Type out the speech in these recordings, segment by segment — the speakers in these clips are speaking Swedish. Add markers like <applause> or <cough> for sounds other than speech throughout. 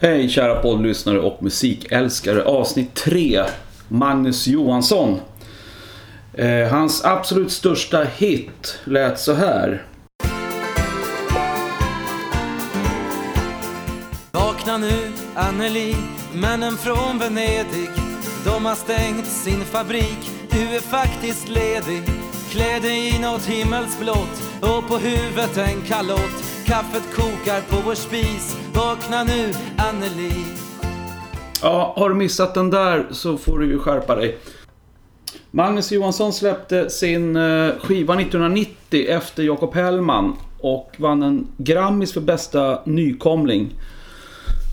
Hej kära poddlyssnare och musikälskare. Avsnitt 3. Magnus Johansson. Eh, hans absolut största hit lät så här. Vakna nu, Anneli, männen från Venedig De har stängt sin fabrik, du är faktiskt ledig Klä dig i något himmelsblått och på huvudet en kalott Kaffet kokar på vår spis, vakna nu, Anneli Ja, har du missat den där så får du ju skärpa dig. Magnus Johansson släppte sin eh, skiva 1990 efter Jakob Hellman och vann en Grammis för bästa nykomling.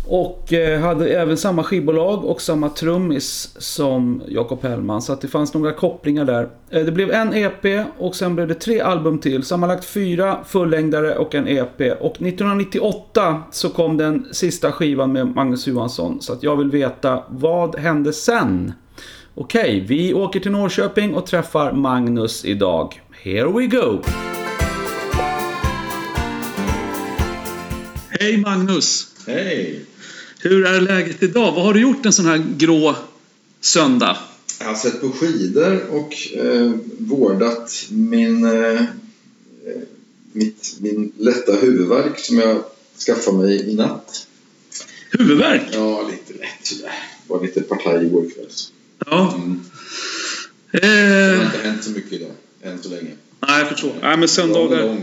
Och eh, hade även samma skivbolag och samma trummis som Jakob Hellman. Så att det fanns några kopplingar där. Eh, Det blev en EP och sen blev det tre album till. Sammanlagt fyra fullängdare och en EP. Och 1998 så kom den sista skivan med Magnus Johansson. Så att jag vill veta, vad hände sen? Okej, vi åker till Norrköping och träffar Magnus idag. Here we go! Hej Magnus! Hej! Hur är läget idag? Vad har du gjort en sån här grå söndag? Jag har sett på skidor och eh, vårdat min, eh, mitt, min lätta huvudvärk som jag skaffade mig i natt. Huvudvärk? Ja, lite lätt sådär. Det var lite partaj igår kväll. Ja. Mm. Det har Eh, inte hänt så mycket idag, än så länge. nej, jag förstår. Nej, men söndagar.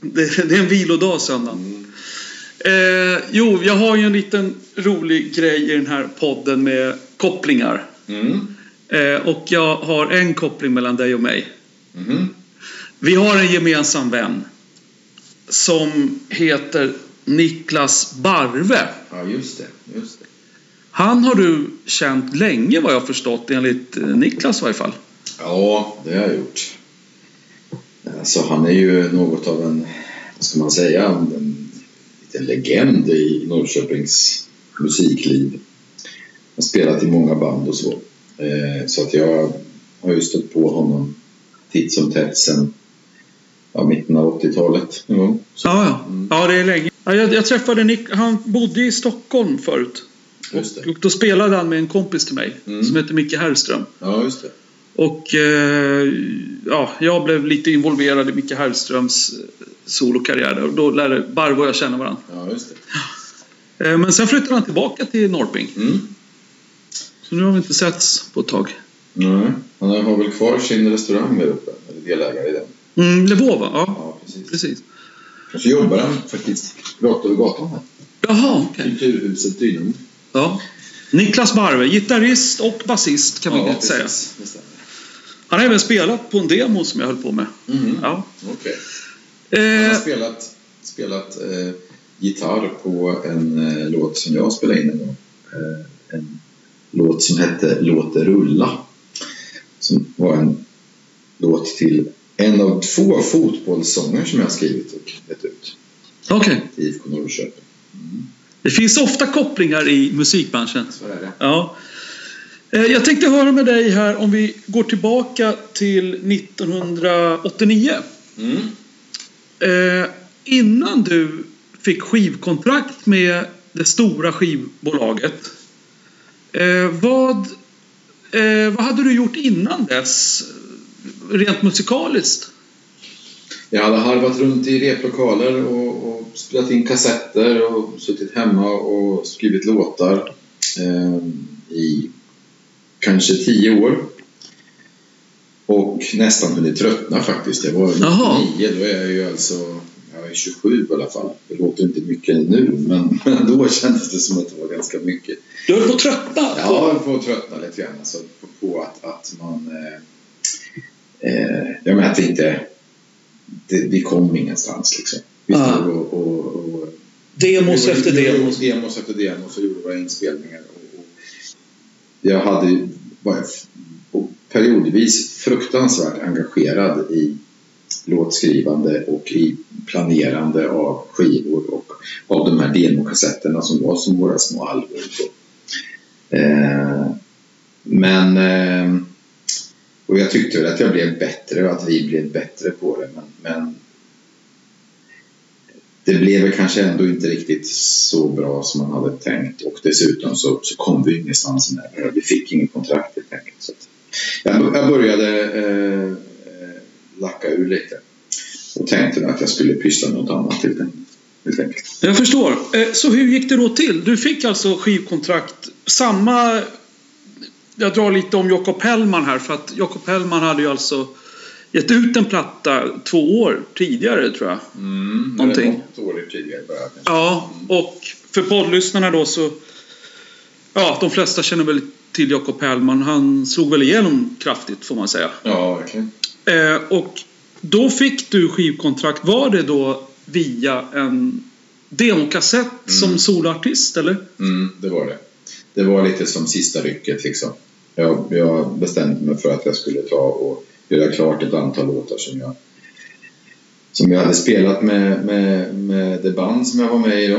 det är en vilodag söndagen. Mm. Eh, jo, jag har ju en liten rolig grej i den här podden med kopplingar. Mm. Eh, och jag har en koppling mellan dig och mig. Mhm. Vi har en gemensam vän. Som heter Niklas Barve. Ja, just det. Just det. Han har du känt länge vad jag förstått enligt eh, Niklas i varje fall. Ja, det har jag gjort. Alltså, han är ju något av en, vad ska man säga, en legend i Norrköpings musikliv. Han har spelat i många band och så. Eh, så att jag har ju stött på honom titt som tätt sen ja, mitten av 80-talet en gång. Så, Ja, ja. Mm. ja det är länge. Ja, jag, jag träffade Nick, han bodde i Stockholm förut. Det. Och då spelade han med en kompis till mig Mm. som heter Micke Herrström. Ja, just det. Och eh, ja, jag blev lite involverad i Micke Herrströms eh, solokarriär. Och då lärde Barbo och jag känna varandra. Ja, just det. <laughs> Eh, men sen flyttade han tillbaka till Norrping. Mm. Så nu har vi inte setts på ett tag. Nej, han har väl kvar sin restaurang där uppe, eller delägare i den. Mm, Levova, ja. Ja, precis. Precis. Och så jobbar han faktiskt rakt över gatan här. Jaha, okej. Kulturhuset Dynamo. Ja. Niklas Barve, gitarrist och basist kan man gott säga. precis. Han har även spelat på en demo som jag höll på med. Mhm. Ja. Okej. Han har Eh, spelat, spelat eh, gitarr på en eh, låt som jag spelade in en gång. Eh, en låt som hette Låt det rulla. Som var en låt till en av två fotbollssånger som jag har skrivit och gett ut Okej. till IFK Norrköping. Det finns ofta kopplingar i musikbranschen. Så är det. Ja. Eh, Jag tänkte höra med dig här om vi går tillbaka till 1989. Mm. Eh, innan du fick skivkontrakt med det stora skivbolaget. Eh, vad, eh, vad hade du gjort innan dess? Rent musikaliskt? Jag hade harvat runt i replokaler och, och spelat in kassetter och suttit hemma och skrivit låtar i kanske tio år. Och nästan hunnit tröttna faktiskt. Jag var Jaha. 99, då är jag ju alltså jag är 27 i alla fall. Det låter inte mycket nu, men, men <laughs> då kändes det som att det var ganska mycket. Du höll på att tröttna? Ja, jag höll på att tröttna lite grann alltså, på, på att, att man... Eh, eh, jag menar att det inte... Det, vi kom ingenstans liksom. Vi Ja. stod och... och, och Demos vi- efter vi- demos. Demos efter demos och gjorde våra inspelningar. Jag hade varit periodvis fruktansvärt engagerad i låtskrivande och i planerande av skivor och av de här demokassetterna som var som våra små album. Eh, men eh, och jag tyckte väl att jag blev bättre och att vi blev bättre på det men, men det blev väl kanske ändå inte riktigt så bra som man hade tänkt och dessutom så, så kom vi ingenstans med det. Vi fick ingen kontrakt helt enkelt. Så att jag, jag började eh, lacka ur lite och tänkte att jag skulle pyssla med något annat helt enkelt. Jag förstår. Eh, så hur gick det då till? Du fick alltså skivkontrakt. Samma... Jag drar lite om Jakob Hellman här för att Jakob Hellman hade ju alltså gett ut en platta två år tidigare tror jag. Mm, Någonting. Något år tidigare bara kanske. Ja, och för poddlyssnarna då så... Ja, de flesta känner väl till Jakob Hellman. Han slog väl igenom kraftigt får man säga. Ja, verkligen. Eh, och då fick du skivkontrakt. Var det då via en demokassett som soloartist eller? Mm, det var det. Det var lite som sista rycket liksom. Jag, jag bestämde mig för att jag skulle ta och göra klart ett antal låtar som jag som jag hade spelat med, med, med det band som jag var med i då.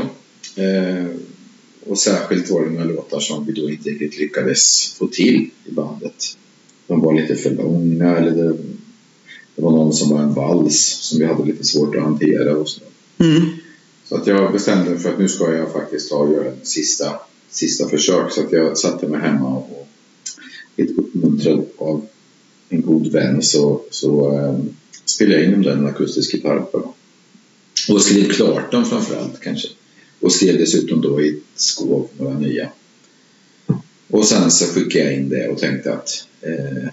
Eh, och särskilt var det några låtar som vi då inte riktigt lyckades få till i bandet. De var lite för långa eller det, det var någon som var en vals som vi hade lite svårt att hantera och så. Mm. Så att jag bestämde mig för att nu ska jag faktiskt ta och göra en sista, sista försök. Så att jag satte mig hemma och lite uppmuntrad av en god vän så, så eh, spelade jag in den akustisk gitarr på. Och skrev klart dem framförallt kanske. Och skrev dessutom då i ett skov några nya. Och sen så skickade jag in det och tänkte att eh,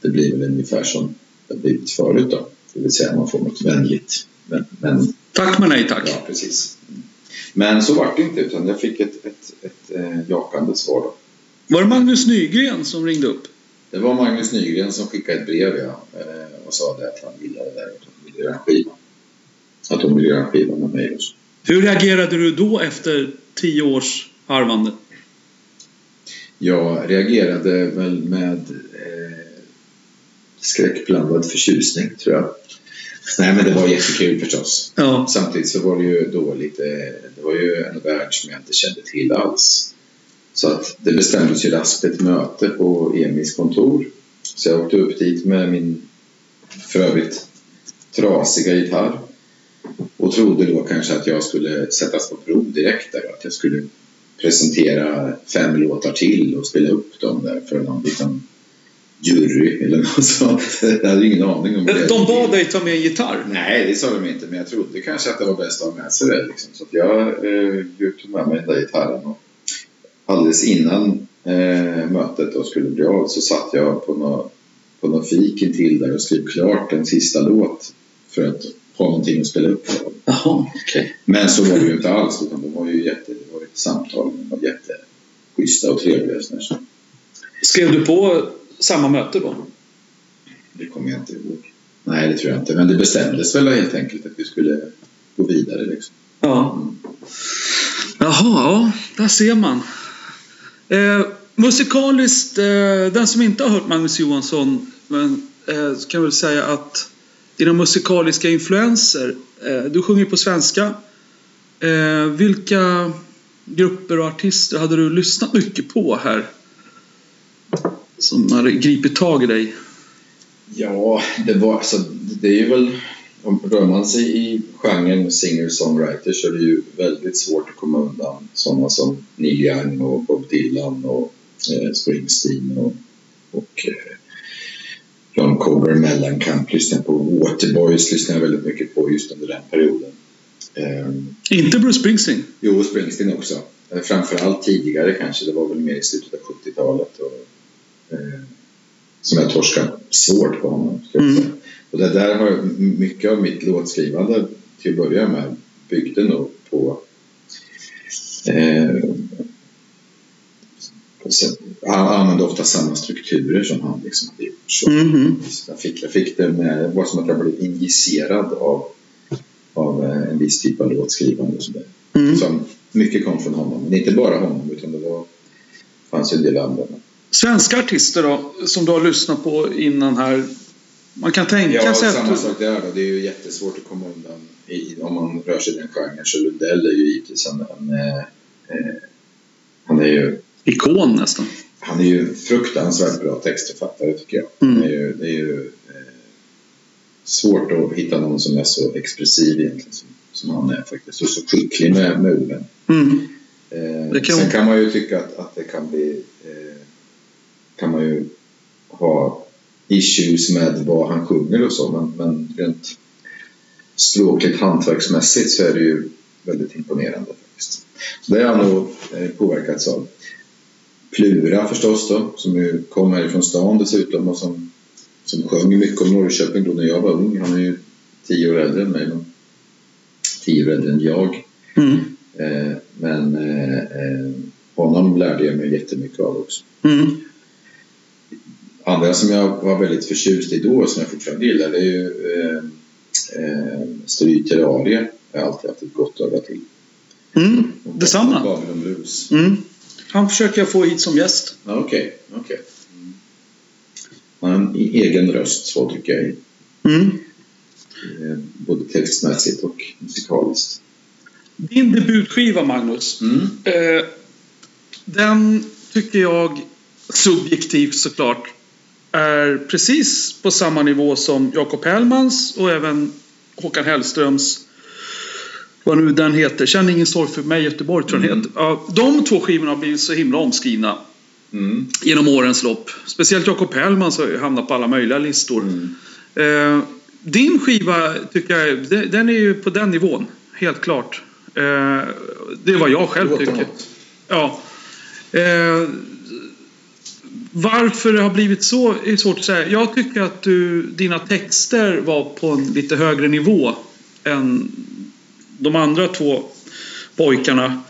det blir väl ungefär som det blivit förut då. Det vill säga man får något vänligt. Men, men Tack men nej tack. Ja, precis. Men så var det inte utan jag fick ett, ett, ett, eh, jakande svar då. Var det Magnus Nygren som ringde upp? Det var Magnus Nygren som skickade ett brev ja, eh, och sa det att han gillade det där och ville göra en skiva. Att de ville göra en skiva med mig också. Hur reagerade du då efter tio års harvande? Jag reagerade väl med eh, skräckblandad förtjusning tror jag. Nej men det var jättekul förstås. Ja. Samtidigt så var det ju då lite, det var ju en värld som jag inte kände till alls. Så att det bestämdes ju raskt ett möte på Emis kontor. Så jag åkte upp dit med min för övrigt trasiga gitarr. Och trodde då kanske att jag skulle sättas på prov direkt där. Att jag skulle presentera fem låtar till och spela upp dem där för någon liten jury eller <laughs> något sånt. Jag hade ingen aning om det. De bad dig ta med en gitarr? Nej, det sa de inte, men jag trodde kanske att det var bäst att ha med sig det. Liksom. Så jag eh, tog med mig den där gitarren. Och alldeles innan eh, mötet då skulle bli av så satt jag på något, på något fik intill där och skrev klart en sista låt för att ha någonting att spela upp för. Jaha, okej. Men så var det ju inte alls, utan de var ju jätte, det var ett samtal, de var jätteschyssta och trevliga. och Skrev du på samma möte då? det kommer jag inte ihåg. Nej, det tror jag inte. Men det bestämdes väl helt enkelt att vi skulle gå vidare. Liksom. Ja. Jaha, ja, där ser man. Eh, musikaliskt, eh, den som inte har hört Magnus Johansson men, eh, kan väl säga att dina musikaliska influenser, eh, du sjunger på svenska. Eh, vilka grupper och artister hade du lyssnat mycket på här? Som hade gripit tag i dig? Ja, det var alltså, det är ju väl, om rör man sig i genren singer-songwriter så är det ju väldigt svårt att komma undan sådana som Neil Young och Bob Dylan och eh, Springsteen och, och eh, John Cover Mellencamp lyssnade jag på. Waterboys lyssnade jag väldigt mycket på just under den perioden. Ehm, Inte Bruce Springsteen? Jo, Springsteen också. Eh, Framförallt tidigare kanske. Det var väl mer i slutet av 70-talet. Och, eh, som jag torskade svårt på honom. Ska jag Mm. Och det där har mycket av mitt låtskrivande till att börja med byggde nog på eh, han använde ofta samma strukturer som han liksom hade gjort. Så Mhm. jag, fick, jag fick det med, var som att jag blev injicerad av, av eh, en viss typ av låtskrivande. Och så där. Mm. Som mycket kom från honom. Men inte bara honom utan det var, fanns ju en del andra. Svenska artister då, som du har lyssnat på innan här. Man kan tänka Ja, sig samma att sak där då. Det är ju jättesvårt att komma undan i, om man rör sig i den genren. Så Lundell är ju givetvis en, en eh, eh, han är ju ikon nästan. han är ju fruktansvärt bra textförfattare tycker jag. Mm. Det är ju, det är ju eh, svårt att hitta någon som är så expressiv egentligen som, som han är faktiskt. Och så skicklig med, med orden. Mm. Eh, kan- Sen kan man ju tycka att, att det kan bli... Eh, kan man ju ha issues med vad han sjunger och så men, men rent språkligt hantverksmässigt så är det ju väldigt imponerande faktiskt. Så det har jag nog eh, påverkats av. Plura förstås då, som ju kom härifrån stan dessutom och som, som sjöng mycket om Norrköping då när jag var ung. Han är ju tio år äldre än mig, men tio år äldre än jag. Mm. Eh, men eh, eh, honom lärde jag mig jättemycket av också. Mm. Andra som jag var väldigt förtjust i då, som jag fortfarande gillar, det är ju eh, eh, Stryterarie. Jag har alltid haft ett gott öga till. Mm. Detsamma. Babylon Blues. Mm. Han försöker jag få hit som gäst. Okej, okej. Mm. Han har en e- egen röst, så tycker jag. Mm. Eh, både textmässigt och musikaliskt. Din debutskiva, Magnus. Mm. Eh, den tycker jag, subjektivt såklart, är precis på samma nivå som Jakob Hellmans och även Håkan Hellströms vad nu den heter, Känn ingen sorg för mig Göteborg tror jag den heter. De två skivorna har blivit så himla omskrivna Mm. genom årens lopp. Speciellt Jakob Hellmans har hamnat på alla möjliga listor. Mm. Eh, din skiva tycker jag, den- är ju på den nivån. Helt klart. Eh, det är vad jag själv tycker. Ja. Eh, varför det har blivit så är svårt att säga. Jag tycker att du, dina texter var på en lite högre nivå än de andra två pojkarna.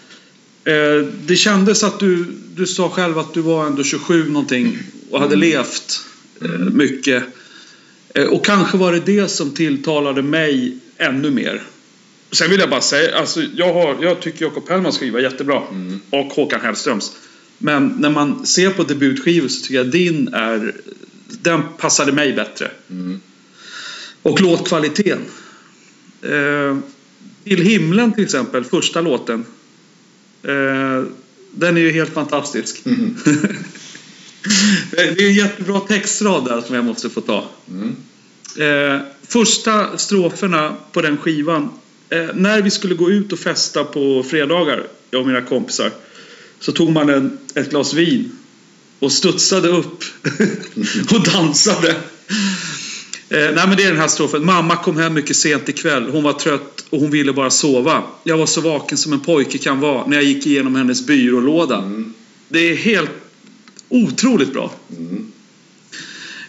Eh, det kändes att du, du sa själv att du var ändå 27 någonting och hade levt eh, mycket. Eh, och kanske var det det som tilltalade mig ännu mer. Sen vill jag bara säga, alltså jag, har, jag tycker Jakob Hellmans skiva är jättebra. Och Håkan Hellströms. Men när man ser på debutskivor så tycker jag din är... Den passade mig bättre. Mm. Och låtkvaliteten. Eh, Till himlen till exempel, första låten. Eh, den är ju helt fantastisk. Mm. <laughs> det är en jättebra textrad där som jag måste få ta. Mm. Eh, första stroferna på den skivan. Eh, när vi skulle gå ut och festa på fredagar, jag och mina kompisar. Så tog man en, ett glas vin och studsade upp <laughs> och dansade. Eh, nej men det är den här strofen. Mamma kom hem mycket sent ikväll. Hon var trött och hon ville bara sova. Jag var så vaken som en pojke kan vara när jag gick igenom hennes byrålåda. Mm. Det är helt otroligt bra. Mm.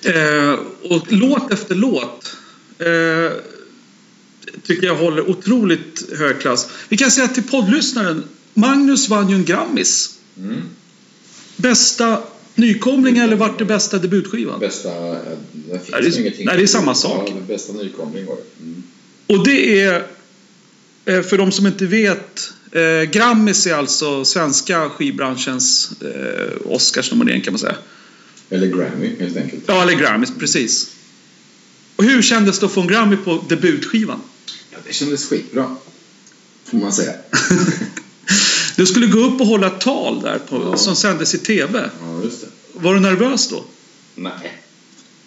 Eh, och låt efter låt eh, tycker jag håller otroligt hög klass. Vi kan säga till poddlyssnaren, Magnus vann ju en Grammis. Mm. Bästa nykomling eller vart det bästa debutskivan? Bästa... eh, Där finns Nej, det är- ju ingenting. nej, det är samma sak. Ja, bästa nykomling var det. Mm. Och det är, eh, för de som inte vet, eh, Grammis är alltså svenska skivbranschens Oscarsnominering kan man säga. Eller Grammy, helt enkelt. Ja, eller Grammis, precis. Och hur kändes det att få en Grammy på debutskivan? Ja, det kändes skitbra. Får man säga. <laughs> Du skulle gå upp och hålla ett tal där på, Ja. som sändes i TV. Ja, just det. Var du nervös då? Nej.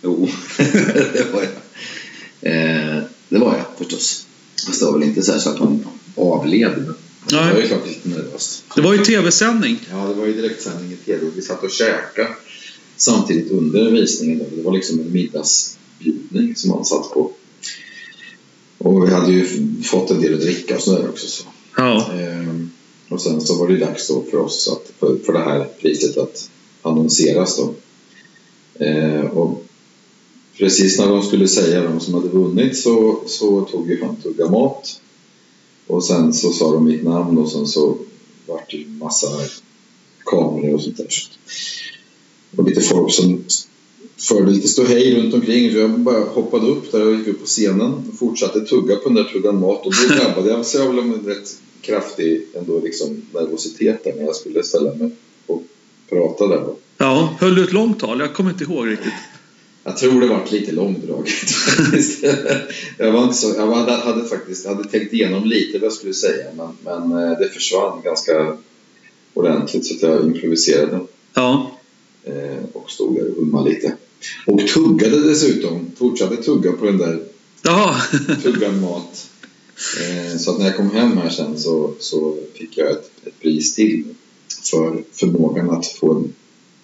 Jo, <laughs> det var jag. Eh, det var jag förstås. Fast det var väl inte så, så att man avled. Det var ju klart lite nervöst. Det var ju tv-sändning. Ja, det var ju direktsändning i TV vi satt och käkade samtidigt under visningen. Det var liksom en middagsbjudning som man satt på. Och vi hade ju fått en del att dricka och sådär också. Så. Ja. Ehm, och sen så var det dags då för oss att, för, för det här priset att annonseras då. Eh, och precis när de skulle säga vem som hade vunnit så, så tog ju han tugga mat. Och sen så sa de mitt namn och sen så vart det ju massa kameror och sånt där. Och lite folk som förde lite ståhej runt omkring. Så jag bara hoppade upp där och gick upp på scenen och fortsatte tugga på den där tuggan mat. Och då drabbade jag så av en rätt kraftig ändå liksom nervositet där när jag skulle ställa mig och prata där. Ja. Höll du ett långt tal? Jag kommer inte ihåg riktigt. Jag tror det vart lite långdraget <laughs> faktiskt. jag var inte så, jag hade, hade faktiskt hade tänkt igenom lite vad jag skulle säga men, men eh, det försvann ganska ordentligt så att jag improviserade. Ja. Eh, och stod där och hummade lite. Och tuggade dessutom. Fortsatte tugga på den där Jaha. tuggan mat. Eh, Så att när jag kom hem här sen så, så fick jag ett, ett pris till för förmågan att få en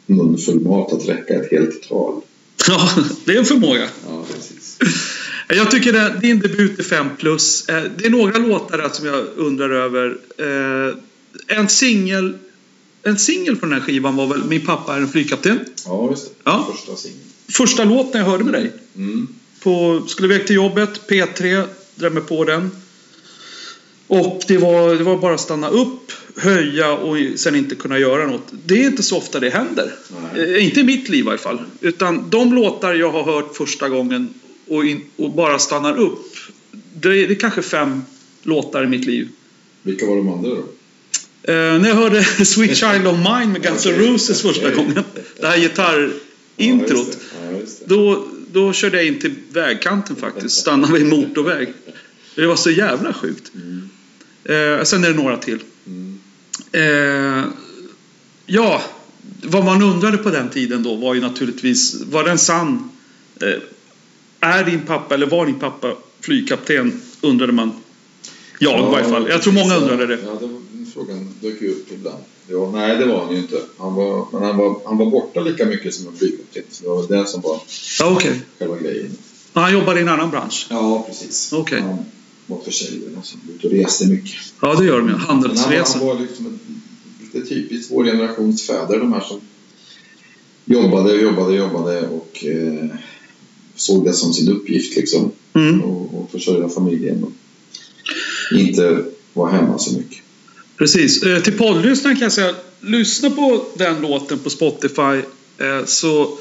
munfull mat att räcka ett helt tal. <laughs> Ja, det är en förmåga. Ja, precis. Jag tycker det, din debut är 5 plus. Eh, Det är några låtar som jag undrar över. Eh, En singel en singel från den här skivan var väl Min pappa är en flygkapten. Ja, just det. Ja. Första singeln. Första låten jag hörde med dig. Mm. På, skulle iväg till jobbet, P3, drämmer på den. Och det var, det var bara att stanna upp, höja och sen inte kunna göra något. Det är inte så ofta det händer. Eh, inte i mitt liv i varje fall. Utan de låtar jag har hört första gången och, in, och bara stannar upp. Det är, det är kanske fem låtar i mitt liv. Vilka var de andra då? Eh, när jag hörde <laughs> Sweet Child of Mine med Guns N'. Roses första gången. Det här gitarrintrot. Ja. Då, då körde jag in till vägkanten faktiskt. Stannade vid motorväg. Det var så jävla sjukt. Eh, sen är det några till. Mm. Eh, ja, vad man undrade på den tiden då var ju naturligtvis, var den sann? Eh, är din pappa, eller var din pappa flygkapten? Undrade man. Jag i varje fall. Jag tror många undrade det. Ja, det var, frågan dök ju upp ibland. Ja, nej, det var han ju inte. Han var, men han var, han var borta lika mycket som en flygkapten. Så det var det som var Ja, okej. själva grejen. Han jobbade i en annan bransch. Ja, precis. Okej. Han var försäljare som ut och reste mycket. Ja, det gör de ju. Men han, var- var liksom lite typiskt vår generations fäder, de här som jobbade, jobbade, jobbade och eh, såg det som sin uppgift liksom. Mm. Och, och försörja familjen och inte vara hemma så mycket. Precis. Eh, till poddlyssnaren kan jag säga, lyssna på den låten på Spotify eh, så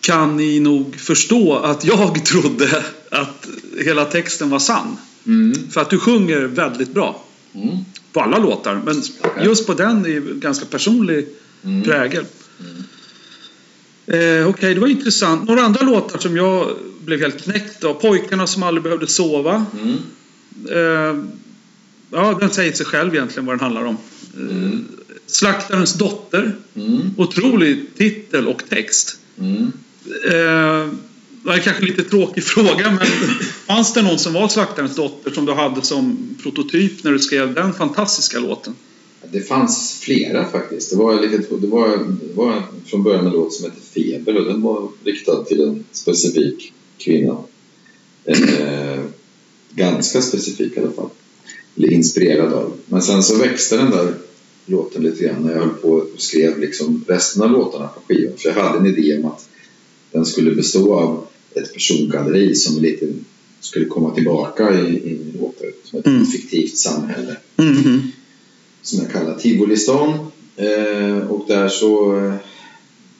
kan ni nog förstå att jag <laughs> trodde att hela texten var sann. Mm. För att du sjunger väldigt bra. Mm. På alla låtar. Men Okej. just på den är ganska personlig Mm. prägel. Eh, Okej, det var intressant. Några andra låtar som jag blev helt knäckt av. Pojkarna som aldrig behövde sova. Mm. Eh, ja, den säger sig själv egentligen vad den handlar om. Eh, Mm. Slaktarens dotter. Mm. Otrolig titel och text. Mm. Eh, det är kanske lite tråkig <laughs> fråga, men fanns det någon som var Slaktarens dotter som du hade som prototyp när du skrev den fantastiska låten? Det fanns flera faktiskt. Det var, lite, det var, det var från början en låt som hette Feber och den var riktad till en specifik kvinna. En, eh, ganska specifik i alla fall. Eller inspirerad av. Men sen så växte den där låten lite grann när jag höll på och skrev liksom resten av låtarna på skivan. För jag hade en idé om att den skulle bestå av ett persongalleri som lite skulle komma tillbaka i, i låtar som ett Mm. fiktivt samhälle Mhm. som jag kallar Tivolistan. Eh, och där så,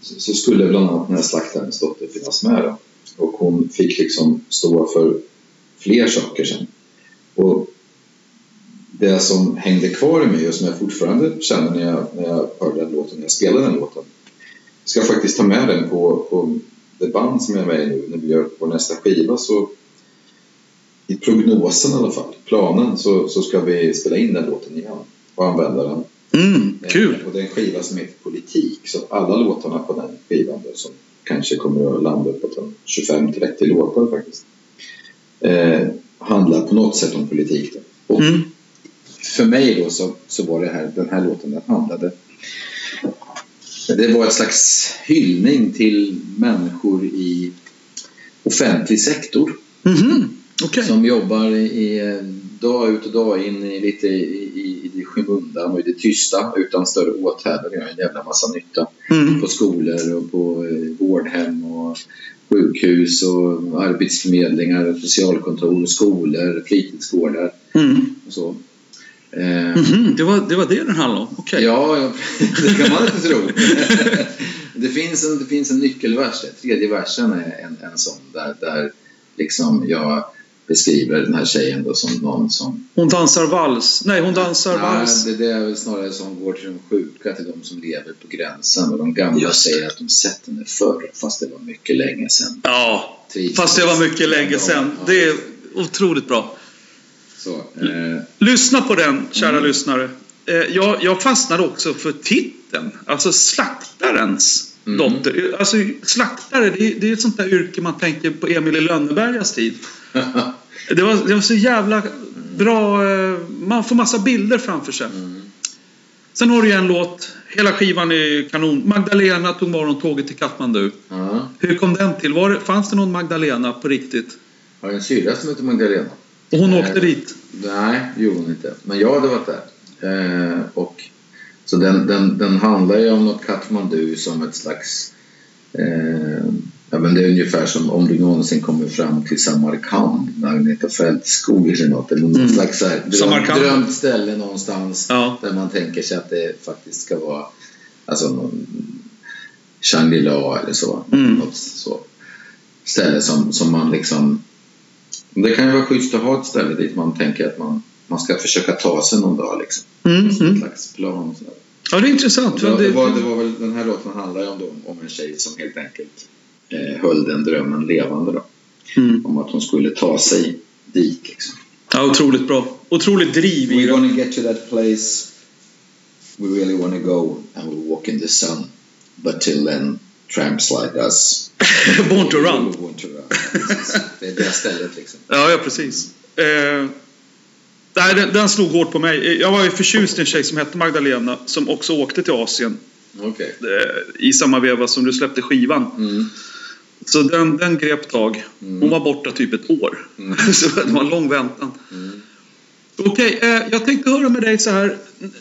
så skulle bland annat den här slaktarens dotter finnas med. Då. Och hon fick liksom stå för fler saker sen. Och det som hängde kvar i mig och som jag fortfarande känner när jag, när jag hör den låten, när jag spelar den låten. Jag ska faktiskt ta med den på, på det band som jag är med i nu när vi gör vår nästa skiva. Så i prognosen i alla fall, planen, så, så ska vi spela in den låten igen och använda den. Mm, kul! Eh, Och det är en skiva som heter Politik, så alla låtarna på den skivan då, som kanske kommer att landa på 25-30 låtar faktiskt, eh, handlar på något sätt om politik. Då. Och Mm. för mig då så, så var det här, den här låten, den handlade det var ett slags hyllning till människor i offentlig sektor Mhm. Okej. som jobbar i, dag ut och dag in i, lite i, i, i det skymundan och i det tysta utan större åthävor. Gör en jävla massa nytta Mm. på skolor och på eh, vårdhem och sjukhus och arbetsförmedlingar, och socialkontor, och skolor, fritidsgårdar Mm. och så. Eh, Mhm. Det, var, det var det den handlade om? Okej. Ja, <laughs> det kan man inte tro. <laughs> det, finns en, det finns en nyckelvers, tredje versen är en, en sån där, där liksom jag beskriver den här tjejen då som någon som... Hon dansar vals. Nej, hon dansar vals. Nej, det, det är väl snarare som går till de sjuka, till de som lever på gränsen och de gamla Just säger att de sett henne förr, fast det var mycket länge sedan. Ja, fast det var mycket länge sedan. Det är otroligt bra. Så, eh, Lyssna på den, kära lyssnare. Eh, Jag, jag fastnade också för titeln. Alltså slaktarens Mm. dotter. Alltså slaktare, det är, det är ett sånt där yrke man tänker på Emil i Lönnebergas tid. <laughs> Det var, det var så jävla bra... eh, Man får massa bilder framför sig. Sen har du en låt, hela skivan är kanon. Magdalena tog morgontåget till Katmandu. Ja. Hur kom den till? Var fanns det någon Magdalena på riktigt? Har en syrra som heter Magdalena. Och hon Eh, åkte dit? Nej, gjorde hon inte. Men jag hade varit där. Eh, och, så den, den, den handlar ju om något Katmandu som ett slags... Eh, ja, men det är ungefär som om du någonsin kommer fram till Samarkand, Agneta Fältskog eller något. Eller något Mm. slags så här dröm, drömt ställe någonstans Ja. där man tänker sig att det faktiskt ska vara alltså någon Shangri-La eller så. Mm. Något så. Ställe som, som man liksom det kan ju vara schysst att ha ett ställe dit man tänker att man, man ska försöka ta sig någon dag. Liksom. Mm, Ett mm. slags plan. sådär. Ja, det är intressant. Det, det, var, det var väl, den här låten handlar ju om, då, om en tjej som helt enkelt eh, höll den drömmen levande. Då, Mm. om att hon skulle ta sig dit. Liksom. Ja, otroligt bra. Otroligt driv i We're den. gonna get to that place we really wanna go and we'll walk in the sun. But till then, tramps like us. <laughs> Born to run. Born to run. <laughs> Det är det stället liksom. Ja, ja precis. Eh, nej, den, den slog hårt på mig. Jag var ju förtjust i en tjej som hette Magdalena som också åkte till Asien Okej. eh, i samma veva som du släppte skivan. Mm. Så den, den grep tag. Hon var borta typ ett år. Mm. <laughs> Så det var en lång väntan. Mm. Okej, eh, jag tänkte höra med dig så här.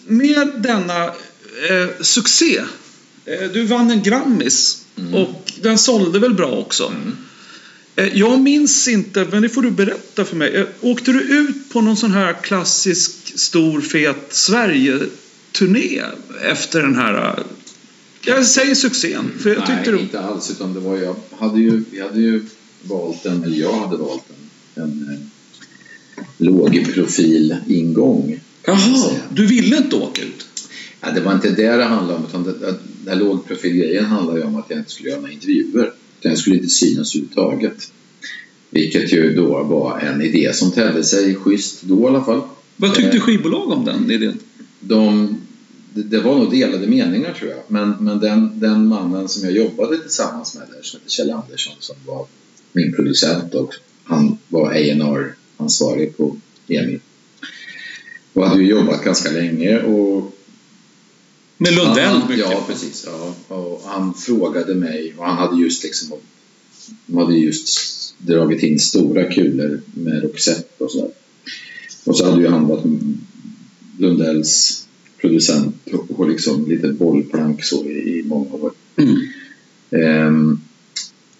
Med denna eh, succé. Eh, du vann en Grammis. Mm. Och den sålde väl bra också. Eh, jag minns inte, men det får du berätta för mig. Eh, åkte du ut på någon sån här klassisk stor fet Sverige-turné efter den här... eh, jag säger succén. För jag tyckte Nej, du... inte alls. Utan det var jag hade ju, vi hade ju valt en, eller jag hade valt en, en lågprofil ingång. kan man Jaha, du ville inte åka ut? Ja, det var inte det det handlade om. Utan det, den här lågprofilgrejen handlade ju om att jag inte skulle göra några intervjuer. Jag skulle inte synas överhuvudtaget. Vilket ju då var en idé som tedde sig schysst då i alla fall. Vad tyckte Eh, skivbolag om den idén? de, det, det var nog delade meningar tror jag. Men, men den, den mannen som jag jobbade tillsammans med där, som heter Kjell Andersson, som var min producent och han var A&R ansvarig på EMI. Och hade ju jobbat ganska länge och Med Lundell han, mycket? Ja, precis. Ja. Och han frågade mig och han hade just liksom de hade just dragit in stora kulor med Roxette och sådär. Och så hade ju han varit Lundells producent och liksom lite bollplank så i, i många år. Mm. Ehm,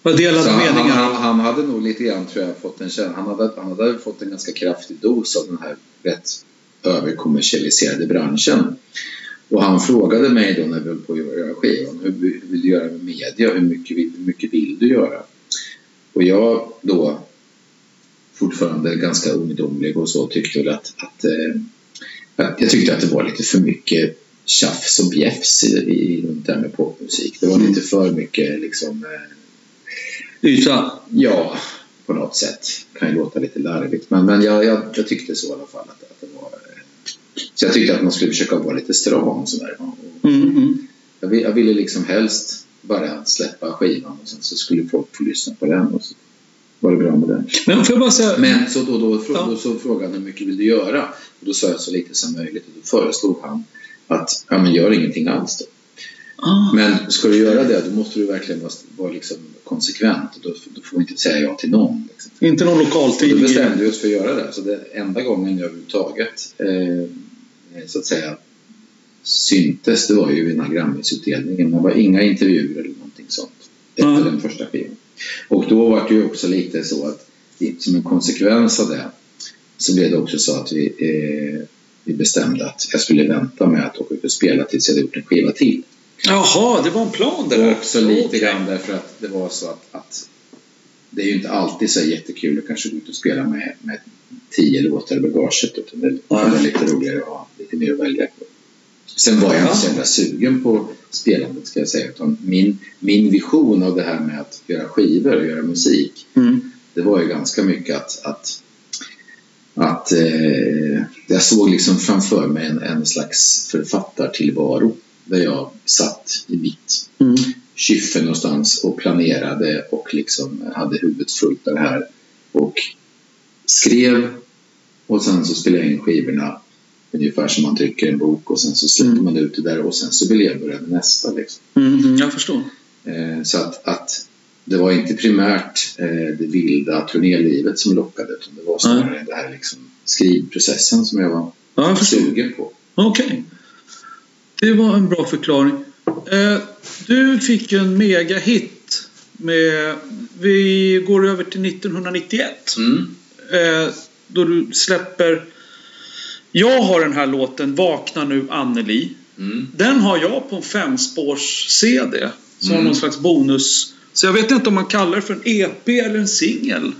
Vad delade så han, han, meningar? han, han hade nog lite grann tror jag fått en känsla. Han hade, han hade fått en ganska kraftig dos av den här rätt överkommersialiserade branschen. Och han frågade mig då när vi höll på att göra skivan. Hur, vill du göra med media? Hur mycket, hur mycket vill du göra? Och jag då fortfarande ganska ungdomlig och så tyckte väl att, att eh, att jag tyckte att det var lite för mycket tjafs och bjäfs i, i runt det här med popmusik. Det var lite för mycket liksom eh, Yta? Ja, på något sätt. Kan ju låta lite larvigt. Men, men jag, jag, jag tyckte så i alla fall. Att, att det var, så jag tyckte att man skulle försöka vara lite stram. Sådär. Och Mm, mm. Jag, vill, jag ville liksom helst bara släppa skivan och sen så skulle folk få lyssna på den. Och så var det bra med den. Men får jag bara säga... Men så då, då, frå, Ja. då så frågade han hur mycket vill du göra? Och då sa jag så lite som möjligt. Och då föreslog han att ja, men gör ingenting alls då. Ah. Men ska du göra det då måste du verkligen vara, vara liksom konsekvent. Och då, då får du inte säga ja till någon. Liksom. Inte någon Och då lokaltidning? bestämde vi oss för att göra det. Så det enda gången jag överhuvudtaget eh, så att säga syntes det var ju vid den här Grammisutdelningen. Det var inga intervjuer eller någonting sånt efter Mm. den första skivan. Och då var det ju också lite så att som en konsekvens av det så blev det också så att vi, eh, vi bestämde att jag skulle vänta med att åka ut och spela tills jag hade gjort en skiva till. Jaha, det var en plan det Och där. också lite Okej. grann därför att det var så att, att det är ju inte alltid så jättekul att kanske gå ut och spela med, med tio låtar i bagaget utan det är lite roligare att ha lite mer att välja på. Sen var jag inte så jävla sugen på spelandet ska jag säga utan min, min vision av det här med att göra skivor och göra musik Mm. det var ju ganska mycket att, att, att eh, jag såg liksom framför mig en, en slags författartillvaro där jag satt i mitt Mm. kyffe någonstans och planerade och liksom hade huvudet fullt av det här och skrev Och sen så spelar jag in skivorna ungefär som man trycker en bok och sen så släpper Mm. man ut det där och sen så vill jag börja med nästa. Liksom. Mm, jag förstår. Eh, så att, att det var inte primärt eh, det vilda turnélivet som lockade utan det var snarare det här liksom skrivprocessen som jag var Ja, jag sugen på. Okej. Det var en bra förklaring. Eh, du fick ju en megahit med... Vi går över till 1991. Mm. Då du släpper... Jag har den här låten Vakna nu Anneli. Mm. Den har jag på en femspårs-CD. Som Mm. någon slags bonus. Så jag vet inte om man kallar det för en EP eller en singel.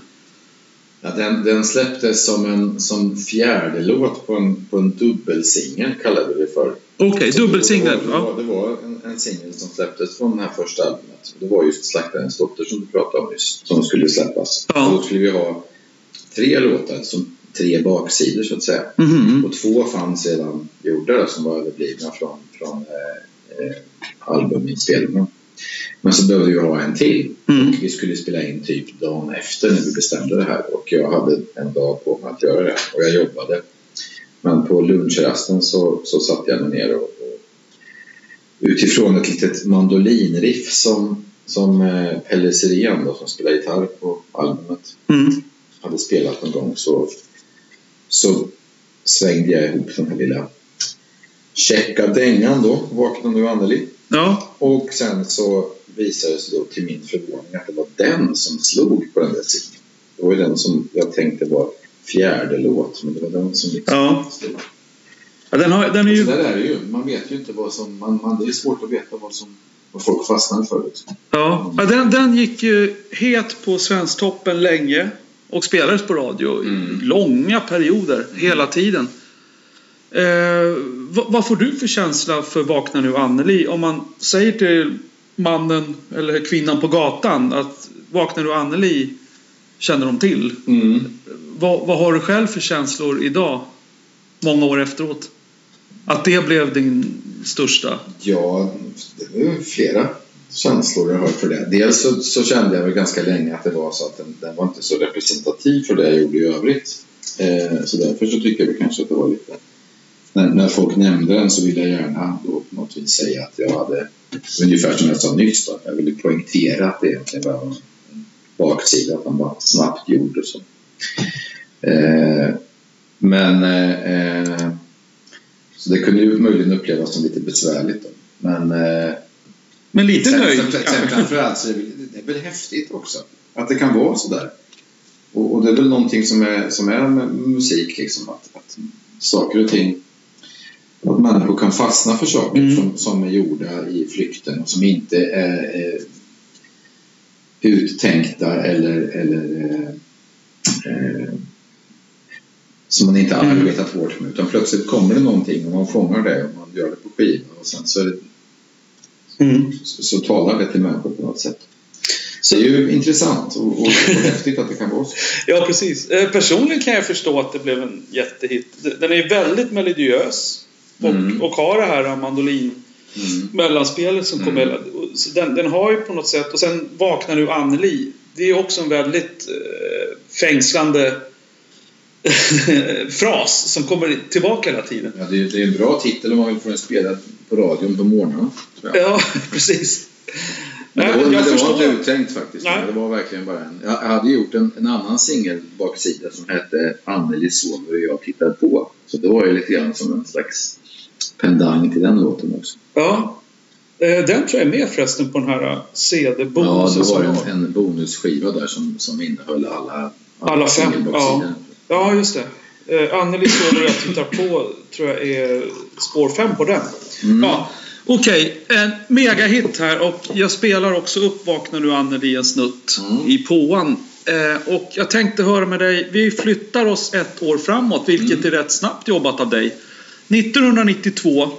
Ja, den, den släpptes som en som fjärde låt på en, på en dubbelsingel kallade vi det för. Okej, Så dubbelsingel. Det var, det var, det var en, en singel som släpptes från det här första albumet. Det var just Slaktarens dotter som du pratade om nyss. Som skulle släppas. Ja. Och då skulle vi ha tre låtar, som tre baksidor så att säga. Mhm. Och två fanns redan gjorda då, som var överblivna från, från eh, eh, albuminspelningen. Men så behövde vi ha en till. Mm. Och vi skulle spela in typ dagen efter när vi bestämde det här. Och jag hade en dag på mig att göra det. Och jag jobbade. Men på lunchrasten så, så satt jag mig ner och, och utifrån ett litet mandolinriff som, som eh, Pelle Sirén då, som spelar gitarr på albumet Mm. hade spelat någon gång så, så svängde jag ihop den här lilla checka dängan då, Vakna nu Anneli. Ja. Och sen så visade det sig då till min förvåning att det var den som slog på den där singeln. Det var ju den som jag tänkte var fjärde låt, men det var den som liksom Ja. slog. ja den, har, den är ju... Så där är det ju. Man vet ju inte vad som... Man, man, det är svårt att veta vad som vad folk fastnar för. Liksom. Ja, ja den, den gick ju het på Svensktoppen länge och spelades på radio i Mm. långa perioder hela tiden. Eh, vad, vad får du för känsla för Vakna nu Anneli? Om man säger till mannen eller kvinnan på gatan att Vakna nu Anneli känner de till. Vad, vad har du själv för känslor idag? Många år efteråt. Att det blev din största. Ja, det var flera känslor jag har för det. Dels så, så kände jag väl ganska länge att det var så att den, den var inte så representativ för det jag gjorde i övrigt. Eh, så därför så tycker jag väl kanske att det var lite... När, när folk nämnde den så ville jag gärna då på något vis säga att jag hade ungefär som jag sa nyss då, jag ville poängtera att det egentligen var en baksida, att den bara snabbt gjorde så. Eh, men eh, eh, så det kunde ju möjligen upplevas som lite besvärligt då. Men eh, men lite sen, nöjd. sen, sen framförallt så är det, det är väl häftigt också. Att det kan vara sådär. Och, och det är väl någonting som är, som är med musik liksom. Att, att saker och ting att människor kan fastna för saker Mm. som, som är gjorda i flykten och som inte är, är uttänkta eller, eller eh, eh, som man inte Mm. arbetat hårt med. Utan plötsligt kommer det någonting och man fångar det och man gör det på skiva och sen så, är det, Mm. så, så talar det till människor på något sätt. Så det är ju intressant och, och, och häftigt att det kan vara så. <laughs> Ja, precis. Eh, personligen kan jag förstå att det blev en jättehit. Den är väldigt melodiös. Och, Mm. och har det här mandolin Mm. mellanspelet som kommer. Mm. Den, den har ju på något sätt, och sen Vaknar nu Anneli. Det är också en väldigt eh, fängslande <laughs> fras som kommer tillbaka hela tiden. Ja, det, är, det är en bra titel om man vill få den spelad på radion på morgnarna. Ja, <laughs> precis. Men det Nej, var, jag men det var inte uttänkt faktiskt. Nej. Det var verkligen bara en... Jag hade gjort en, en annan singelbaksida som hette Anneli sover och jag tittar på. Så det var ju lite grann som en slags pendang till den låten också. Ja. Eh, Den tror jag är med förresten på den här Ja, CD-bonusen det var en, en bonusskiva där som, som innehöll alla, Alla fem, singelbaksidor. Ja, just det. Eh, Anneli sover och jag tittar på tror jag är spår 5 på den. Mm. Ja, Okej, en megahit här och jag spelar också upp Vakna nu Anneli en snutt Mm. i påan. Eh, och jag tänkte höra med dig, vi flyttar oss ett år framåt vilket Mm. är rätt snabbt jobbat av dig. 1992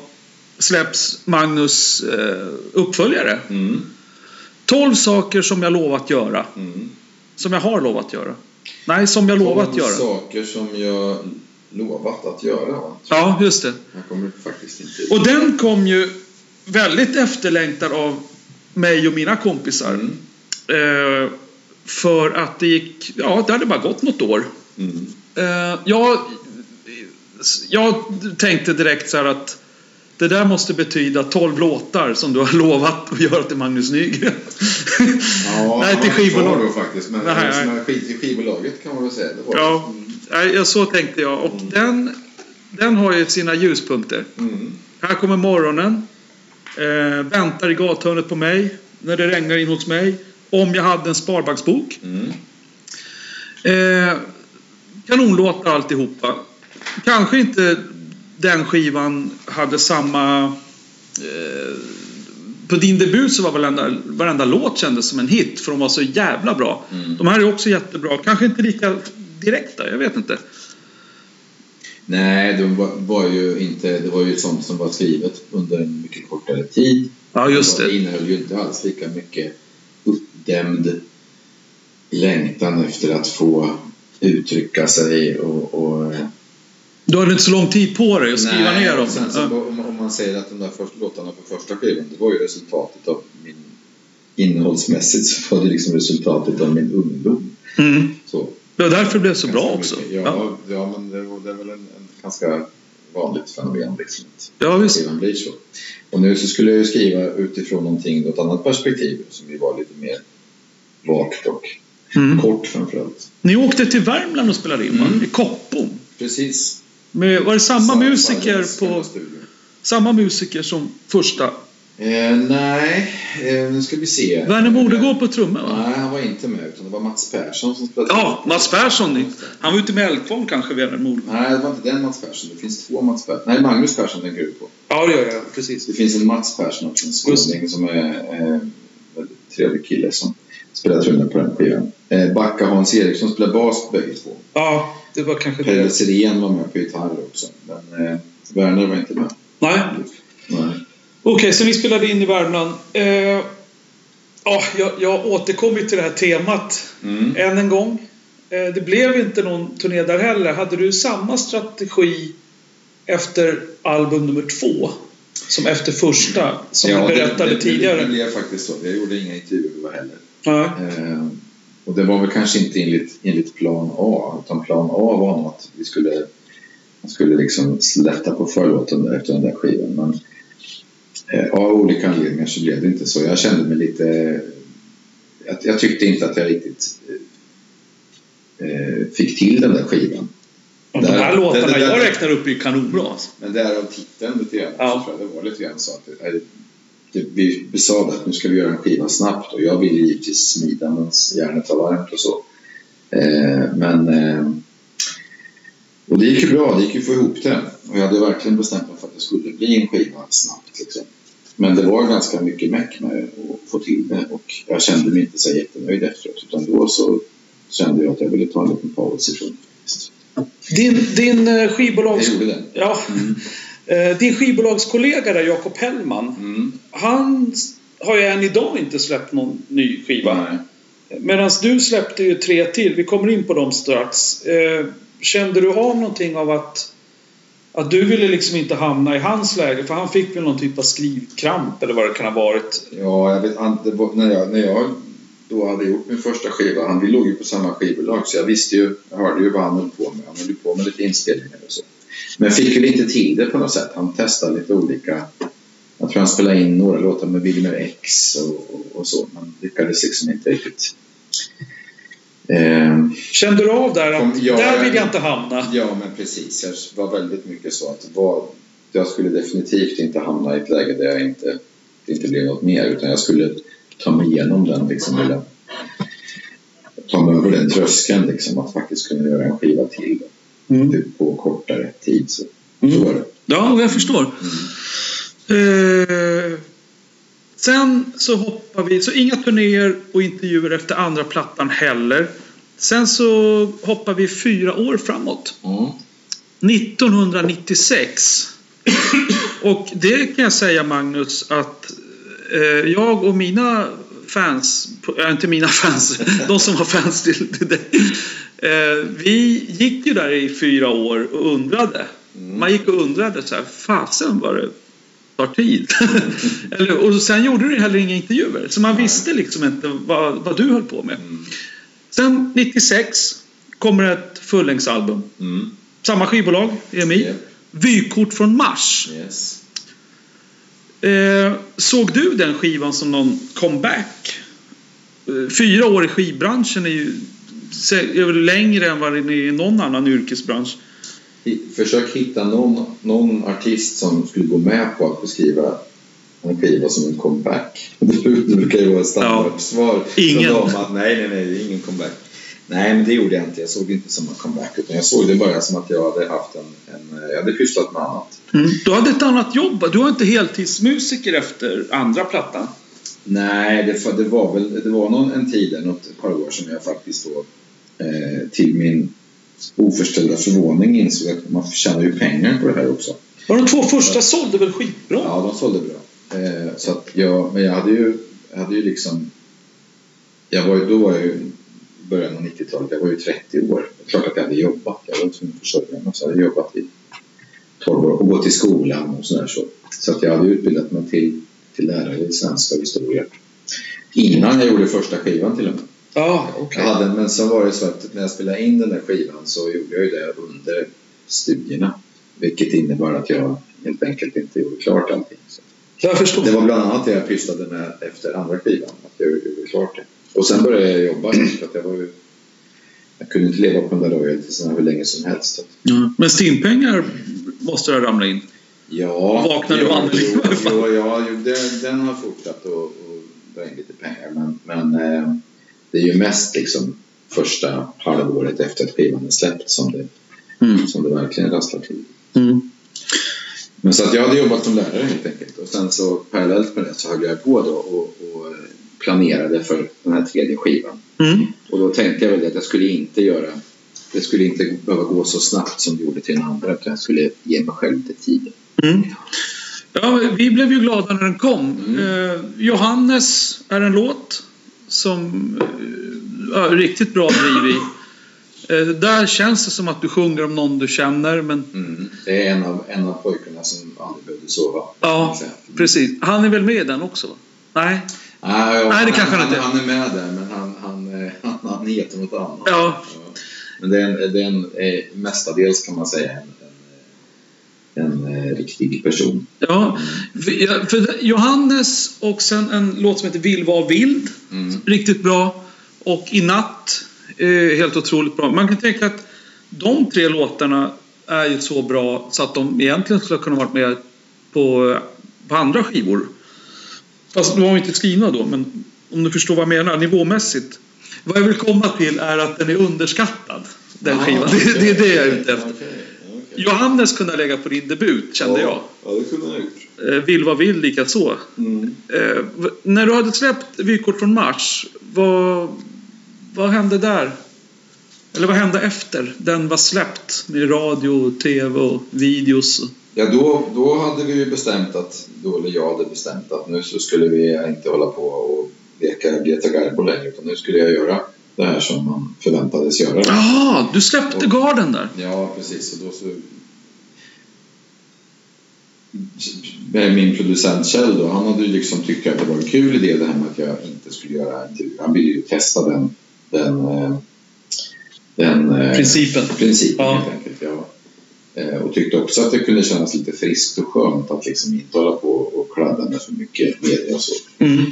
släpps Magnus eh, uppföljare. Mm. 12 saker som jag lovat göra. Mm. Som jag har lovat göra. Nej, som jag lovat Tolv göra. saker som jag lovat att göra. Ja, just det. Jag kommer faktiskt inte Och den kom ju väldigt efterlängtad av mig och mina kompisar. Mm. Eh, för att det gick, ja det hade bara gått något år. Mm. Eh, jag, jag tänkte direkt så här att det där måste betyda 12 låtar som du har <laughs> lovat att göra till Magnus Nygren. Ja, <laughs> Nej, till han var skivbolag. kvar då faktiskt. Men Nej, nej, nej. i skivbolaget kan man väl säga. Det Ja, nej, ja, så tänkte jag. Och den, den har ju sina ljuspunkter. Mm. Här kommer morgonen. Eh, väntar i gathörnet på mig. När det regnar in hos mig. Om jag hade en sparbanksbok. Mm. Eh, kanonlåtar alltihopa. Kanske inte den skivan hade samma... Eh, på din debut så var varenda, varenda låt kändes som en hit för de var så jävla bra. Mm. De här är också jättebra. Kanske inte lika direkta, jag vet inte. Nej, de var, var ju inte, det var ju sånt som var skrivet under en mycket kortare tid. Ja, just Det det. innehöll ju inte alls lika mycket uppdämd längtan efter att få uttrycka sig och, och Du hade inte så lång tid på dig att skriva Nej, ner dem. Sen Ja. om, om man säger att de där första låtarna på första skivan, det var ju resultatet av min innehållsmässigt så var det liksom resultatet av min ungdom. Mm. Så, Det var därför det blev så bra ganska också. mycket. Ja, Ja. ja. men det, var- det är väl en, en ganska vanligt fenomen liksom. Ja, visst. blir så. Och nu så skulle jag ju skriva utifrån någonting, något annat perspektiv som ju var lite mer vagt och Mm. kort framförallt. Ni åkte till Värmland och spelade in va? Mm. I Koppom. Precis. Med, var det samma Sa- musiker på... Samma musiker som första? Eh, nej, eh, nu ska vi se. Verner Modegård på trummor va? Nej, han var inte med utan det var Mats Persson som spelade. Ja, Mats Persson. Han var ute med Eldkvarn kanske, Verner Modegård. Nej, det var inte den Mats Persson. Det finns två Mats Persson. Nej, Magnus Persson tänker du på. Ja, det gör jag. Precis. Det finns en Mats Persson också, en skåning som är eh, väldigt trevlig kille som spelar trummor på den skivan. Eh, Backa Hans Eriksson spelar bas bägge två. Ja, det var kanske Pelle det. Sirén var med på gitarr också. Men eh, Werner var inte med. Nej. Nej. Okej, så ni spelade in i Värmland. Eh, ja, jag, jag återkommer till det här temat Mm. än en gång. Eh, det blev inte någon turné där heller. Hade du samma strategi efter album nummer två som efter första? Som du berättade det, det, tidigare? Det, det blev faktiskt så. Jag gjorde inga intervjuer heller. Nej. Eh, och det var väl kanske inte enligt, enligt plan A, utan plan A var nog att vi skulle, skulle liksom lätta på förlåten där efter den där skivan. Men eh, av olika anledningar så blev det inte så. Jag kände mig lite... Jag, jag tyckte inte att jag riktigt eh, fick till den där skivan. Och de här låtarna jag räknar upp är kanonbra. Alltså. Men därav titeln lite grann. Ja. Så tror jag det var lite grann så att vi, vi sa att nu ska vi göra en skiva snabbt och jag ville givetvis smida medan järnet var varmt och så. Eh, men eh, och det gick ju bra, det gick ju att få ihop det. Och jag hade verkligen bestämt mig för att det skulle bli en skiva snabbt. Liksom. Men det var ganska mycket meck med att få till det och jag kände mig inte så jättenöjd efteråt utan då så kände jag att jag ville ta en liten paus ifrån det. Din, din eh, skivbolags... Jag gjorde det. Ja. Eh, Din skivbolagskollega där, Jakob Hellman. Mm. Han har ju än idag inte släppt någon ny skiva. Medan du släppte ju tre till. Vi kommer in på dem strax. Eh, Kände du av någonting av att, att du ville liksom inte hamna i hans läge? För han fick väl någon typ av skrivkramp eller vad det kan ha varit. Ja, jag vet, han, var, när, jag, när jag då hade gjort min första skiva, han, vi låg ju på samma skivbolag så jag visste ju, jag hörde ju vad han höll på med. Han höll på med lite inspelningar och så. Men fick väl inte till det på något sätt. Han testade lite olika, jag tror han spelade in några låtar med Wilmer X och, och, och så, men lyckades liksom inte riktigt. Eh, Kände du av där att ja, där vill jag inte hamna? Ja, men precis. Jag var väldigt mycket så att vad, jag skulle definitivt inte hamna i ett läge där jag inte, det inte blev något mer utan jag skulle ta mig igenom den liksom, eller ta mig över den tröskeln liksom, att faktiskt kunna göra en skiva till Mm. på kortare tid. Så, Mm. så var det. Ja, jag förstår. Eh, sen så hoppar vi, så inga turnéer och intervjuer efter andra plattan heller. Sen så hoppar vi fyra år framåt. Mm. 1996. Och det kan jag säga Magnus att eh, jag och mina fans, äh, inte mina fans, <laughs> de som var fans till, till dig. Eh, vi gick ju där i fyra år och undrade. Man gick och undrade så här, fasen vad det tar tid. <laughs> Eller, och sen gjorde du heller inga intervjuer. Så man visste liksom inte vad, vad du höll på med. Sen 96 kommer ett fullängdsalbum. Mm. Samma skivbolag, EMI. Vykort från Mars. Yes. Eh, såg du den skivan som någon comeback? Eh, fyra år i skivbranschen är ju är längre än vad det är i någon annan yrkesbransch. Försök hitta någon, någon artist som skulle gå med på att beskriva en skiva som en comeback. <laughs> Det brukar ju vara ett standardsvar. Ingen. från dem att nej, nej, nej, det är ingen comeback. Nej, men det gjorde jag inte. Jag såg det inte som en comeback. Utan jag såg det bara som att jag hade haft en... en jag hade pysslat med annat. Du hade ett annat jobb. Du var inte heltidsmusiker efter andra plattan. Nej, det, det var väl det var någon, en tid, något par år som jag faktiskt då eh, till min oförställda förvåning insåg att man tjänar ju pengar på det här också. Var de två första sålde väl skitbra? Ja, de sålde bra. Eh, så att jag, men jag hade ju, jag hade ju liksom... Jag var ju, då var jag ju början av 90-talet, jag var ju 30 år. Det är klart att jag hade jobbat. Jag var tvungen att försörja mig. Så jag hade jobbat i 12 år och gått till skolan och sådär. Så, så att jag hade utbildat mig till, till lärare i svenska och historia. Innan jag gjorde första skivan till och med. Ja, okej. Jag hade, men så var det så att när jag spelade in den där skivan så gjorde jag ju det under studierna. Vilket innebar att jag helt enkelt inte gjorde klart allting. Så Jag förstår. det var bland annat det jag pysslade med efter andra skivan. Att jag gjorde klart det. Och sen började jag jobba. För att jag, var ju, jag kunde inte leva på de där royaltiesarna hur länge som helst. Mm. Men Steampengar måste ha ramlat in. ja, Vaknade du i jo, jo, ja, jo, den, den har fortsatt att att dra in lite pengar. Men, men eh, det är ju mest liksom första halvåret efter att skivan är släppt som det, Mm. som det verkligen rasslar till. Mm. Men så att jag hade jobbat som lärare helt enkelt. Och sen så parallellt med det så höll jag på då och, och planerade för den här tredje skivan. Mm. Och då tänkte jag väl att jag skulle inte göra det skulle inte behöva gå så snabbt som det gjorde till den andra utan jag skulle ge mig själv lite tid. Mm. Ja, vi blev ju glada när den kom. Eh, Johannes är en låt som eh, är riktigt bra driv i. Eh, där känns det som att du sjunger om någon du känner, men Mm. Det är en av, en av pojkarna som aldrig behövde sova. ja, säga. precis. Han är väl med i den också? va? Nej? Nej, det kanske han inte han är med där men han, han, eh, <laughs> han, han heter något annat. Ja. Men det är en, det är en eh, mestadels kan man säga en, en, en eh, riktig person. Ja, för- Johannes och sen en låt som heter Vill vara vild. Mm. Riktigt bra. Och I natt. Helt otroligt bra. Man kan tänka att de tre låtarna är ju så bra så att de egentligen skulle kunna varit med på, på andra skivor. Fast de var inte skrivna då, men om du förstår vad jag menar nivåmässigt. Vad jag vill komma till är att den är underskattad. Den Ah, skivan. Det, det är det jag är ute efter. Johannes kunde lägga på din debut, kände jag. Ja, det kunde han ha gjort. Eh, Vill vad vill lika så. Mm. Eh, när du hade släppt Vykort från Mars, vad, vad hände där? Eller vad hände efter den var släppt med radio, tv och videos? Ja, då, då hade vi ju bestämt att, då, eller jag hade bestämt att nu så skulle vi inte hålla på och leka Greta Garbo längre utan nu skulle jag göra det här som man förväntades göra. Jaha, du släppte garden där. Ja, precis. Och då så... Min producent Kjell då, han hade ju liksom tyckt att det var en kul idé det här med att jag inte skulle göra intervjuer. Han ville ju testa den, den, eh, den eh, Principen. principen Ja. helt enkelt. Ja. Eh, Och tyckte också att det kunde kännas lite friskt och skönt att liksom inte hålla på och kladda med för mycket media och så. Mm.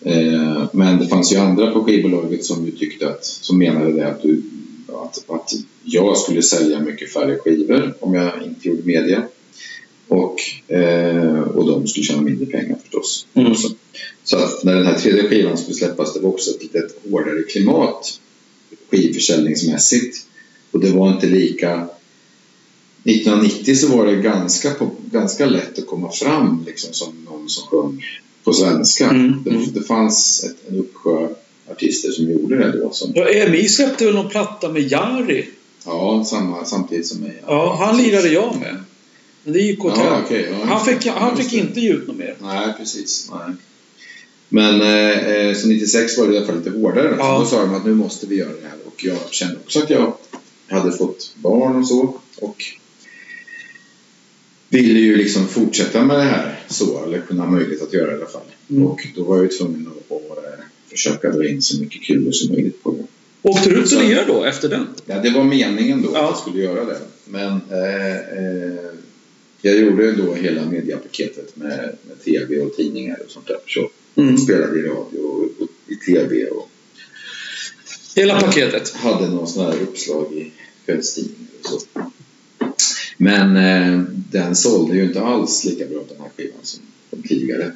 Eh, Men det fanns ju andra på skivbolaget som ju tyckte att, som menade det att, du, att, att jag skulle sälja mycket färre skivor om jag inte gjorde media. Och, eh, och de skulle tjäna mindre pengar förstås. Mm. Så, så att när den här tredje skivan skulle släppas det var också ett lite hårdare klimat skivförsäljningsmässigt. Och det var inte lika 1990 så var det ganska, ganska lätt att komma fram liksom, som någon som sjöng på svenska. Mm, Det, det fanns ett, en uppsjö artister som gjorde det då. Som, Ja, EMI släppte väl någon platta med Jari? ja, samma, samtidigt som mig. Ja, han lirade jag med. Men det gick åt Ja, okej, ja, Han fick, han fick inte ge ut något mer. Nej, precis. Nej. Men eh, eh, så 96 var det i alla fall lite hårdare. Ja. Då sa de att nu måste vi göra det här. Och jag kände också att jag hade fått barn och så. Och ville ju liksom fortsätta med det här så. Eller kunna ha möjlighet att göra i alla fall. Mm. Och då var jag ju tvungen att, att eh, försöka dra in så mycket kulor som möjligt på det. Åkte du ut lirade då efter den? Ja, det var meningen då Ja. att jag skulle göra det. Men eh, eh, jag gjorde då hela mediapaketet med, med tv och tidningar och sånt där. Så Mm. spelade i radio och, och i tv och Hela paketet? hade någon sån här uppslag i kvällstidningar och så. Men eh, den sålde ju inte alls lika bra den här skivan som, tidigare.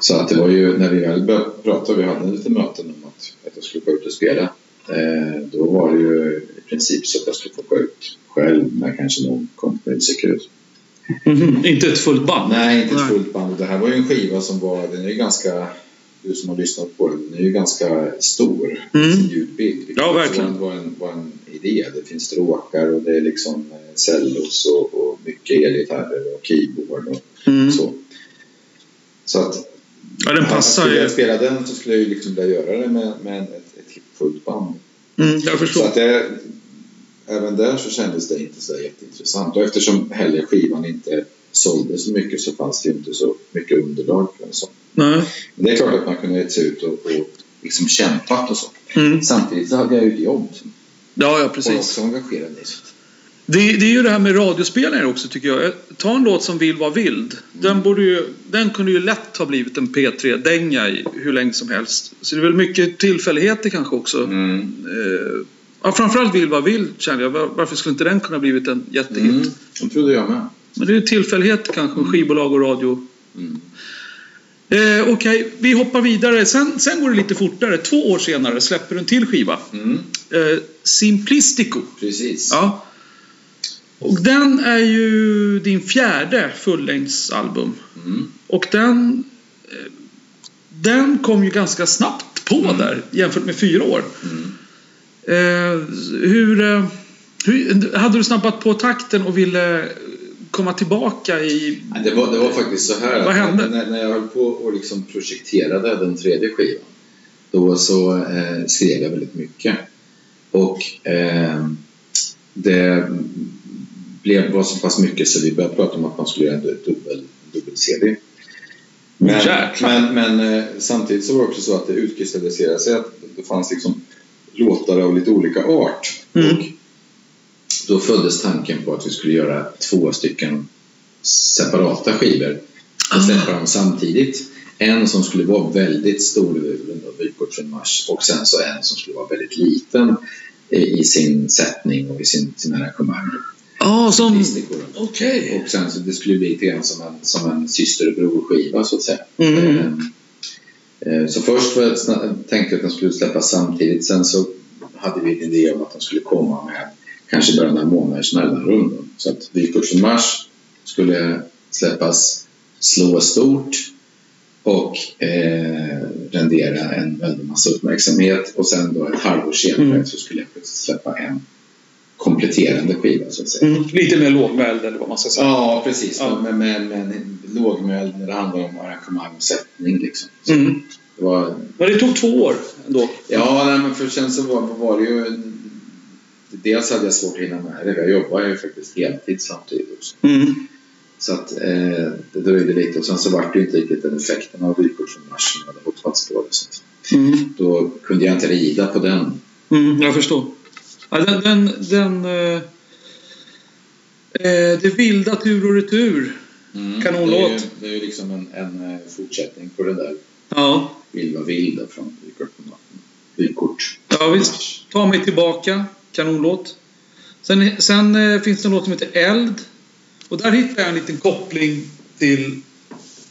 Så att det var ju när vi väl började prata, vi hade lite möten om att, att jag skulle gå ut och spela. Eh, då var det ju i princip så att jag skulle få gå ut själv med kanske någon kompmusiker. Mhm. Inte ett fullt band? Nej, inte ett fullt band. Det här var ju en skiva som var, den är ju ganska, du som har lyssnat på den, den är ju ganska stor Mm. sin ljudbild. Ja, verkligen. Var en, var en idé. Det finns stråkar och det är liksom eh, cellos och, och mycket elgitarrer och keyboard och Mm. så. Så att Ja, den passar skulle jag spela den så skulle jag ju liksom vilja göra det med, med ett, ett fullt band. Mm, jag Så förstår. att det, även där så kändes det inte så jätteintressant. Och eftersom heller skivan inte sålde så mycket så fanns det inte så mycket underlag för en sån. Nej. Men det är klart att man kunde gett sig ut och, och liksom kämpat och så. Mm. Samtidigt så hade jag ju ett jobb Ja, ja, precis. också engagerad i. Det, det är ju det här med radiospelare också tycker jag. Ta en låt som Vill vara vild. Den, borde ju, den kunde ju lätt ha blivit en P3-dänga i hur länge som helst. Så det är väl mycket tillfälligheter kanske också. Mm. Eh, ja, framförallt Vill vara vild kände jag. Var- Varför skulle inte den kunna blivit en jättehit? Mm. Det trodde jag med. Men det är ju tillfällighet kanske, skivbolag och radio. Mm. Eh, Okej, vi hoppar vidare. Sen, sen går det lite fortare. Två år senare släpper du en till skiva. Mm. Eh, Simplistico. Precis. Ja. Och den är ju din fjärde fullängdsalbum. Mm. Och den... eh, Den kom ju ganska snabbt på Mm. där jämfört med fyra år. Mm. Eh, hur, eh, hur... Hade du snabbat på takten och ville komma tillbaka i... Det var, det var faktiskt så här Vad hände? När, när jag höll på och liksom projekterade den tredje skivan då så eh, skrev jag väldigt mycket. Och eh, det blev, var så pass mycket så vi började prata om att man skulle göra en du- dubbel, dubbel-CD. Men, men, men eh, samtidigt så var det också så att det utkristalliserade sig att det fanns liksom låtar av lite olika art. Mm. Och då föddes tanken på att vi skulle göra två stycken separata skivor och släppa dem samtidigt. En som skulle vara väldigt stor, då, Vykort från Mars, och sen så en som skulle vara väldigt liten i, sin sättning och i sin, sin arrangemang. Ja, som... Okej. Och sen så det skulle bli lite grann som en, som en syster och brorskiva så att säga. Mm. Eh, eh, Så först var jag sna- tänkte jag att den skulle släppas samtidigt. Sen så hade vi en idé om att den skulle komma med kanske bara några månaders mellanrum. då. Så att Vykortsen Mars skulle släppas slå stort och eh, rendera en väldig massa uppmärksamhet. Och sen då ett halvår senare Mm. så skulle jag plötsligt släppa en kompletterande skiva så att säga. Mm. Lite mer lågmäld eller vad man ska säga. Ja, precis. Ja. Med, med, med en lågmäld när det handlar om arrangemang och sättning. Liksom. Så Mm. det var, Men det tog två år ändå. ja, nej, men för sen så var, var det ju... Dels hade jag svårt att hinna med det. Jag jobbar ju faktiskt heltid samtidigt också. Mm. Så att eh, det dröjde lite och sen så var det ju inte riktigt den effekten av vykort från mars som jag hade hoppats på. Det. Mm. då kunde jag inte rida på den. Mm, jag förstår. Ja, den, den, den, eh, eh, det vilda tur och retur. Kanonlåt. Det är ju, det är ju liksom en, en eh, fortsättning på det där Ja, Vill från vykort från Vykort. ja visst. Ta mig tillbaka. Kanonlåt. Sen, sen eh, finns det en låt som heter Eld. Och där hittar jag en liten koppling till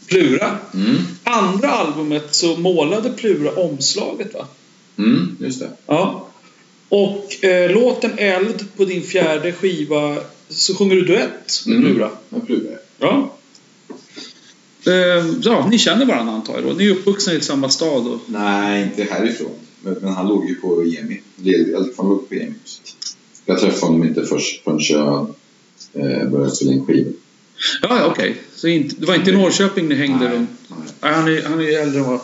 Plura. Mm. Andra albumet så målade Plura omslaget va? Mm, just det. Ja. Och eh, låten Eld på din fjärde skiva så sjunger du duett med Mm. Plura. Jag plurar. Ja. Ja, ni känner varandra antar jag då? Ni är uppvuxna i samma stad? Och... Nej, inte härifrån. Men, han låg ju på EMI. Eller han låg på EMI. Jag träffade honom inte först förrän jag eh, började spela in skivor. Ja, ja, okej. Så inte, det var inte i Norrköping ni hängde Nej, runt? nej. Nej, han är, han är äldre än vad...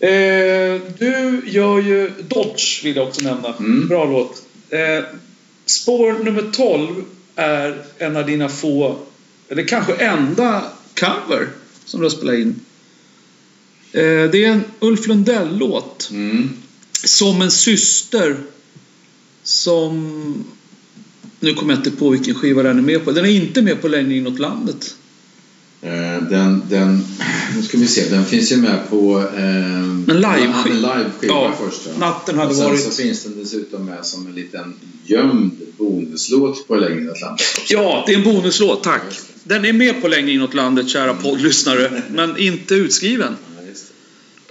Eh, du gör ju Dodge, vill jag också nämna. Mm. Bra låt. Eh, spår nummer 12 är en av dina få, eller kanske enda, cover som du har spelat in. Eh, det är en Ulf Lundell-låt. Mm. Som en syster som... Nu kommer jag inte på vilken skiva den är med på. Den är inte med på Längre inåt landet. Eh, Den, den, nu ska vi se, den finns ju med på... Eh, En live-skiva. Live-skiva Ja, först. Ja. Natten hade och sen varit... så finns den dessutom med som en liten gömd bonuslåt på Längre inåt landet. också. Ja, det är en bonuslåt, tack. Den är med på Längre inåt landet, kära poddlyssnare. <laughs> Men inte utskriven.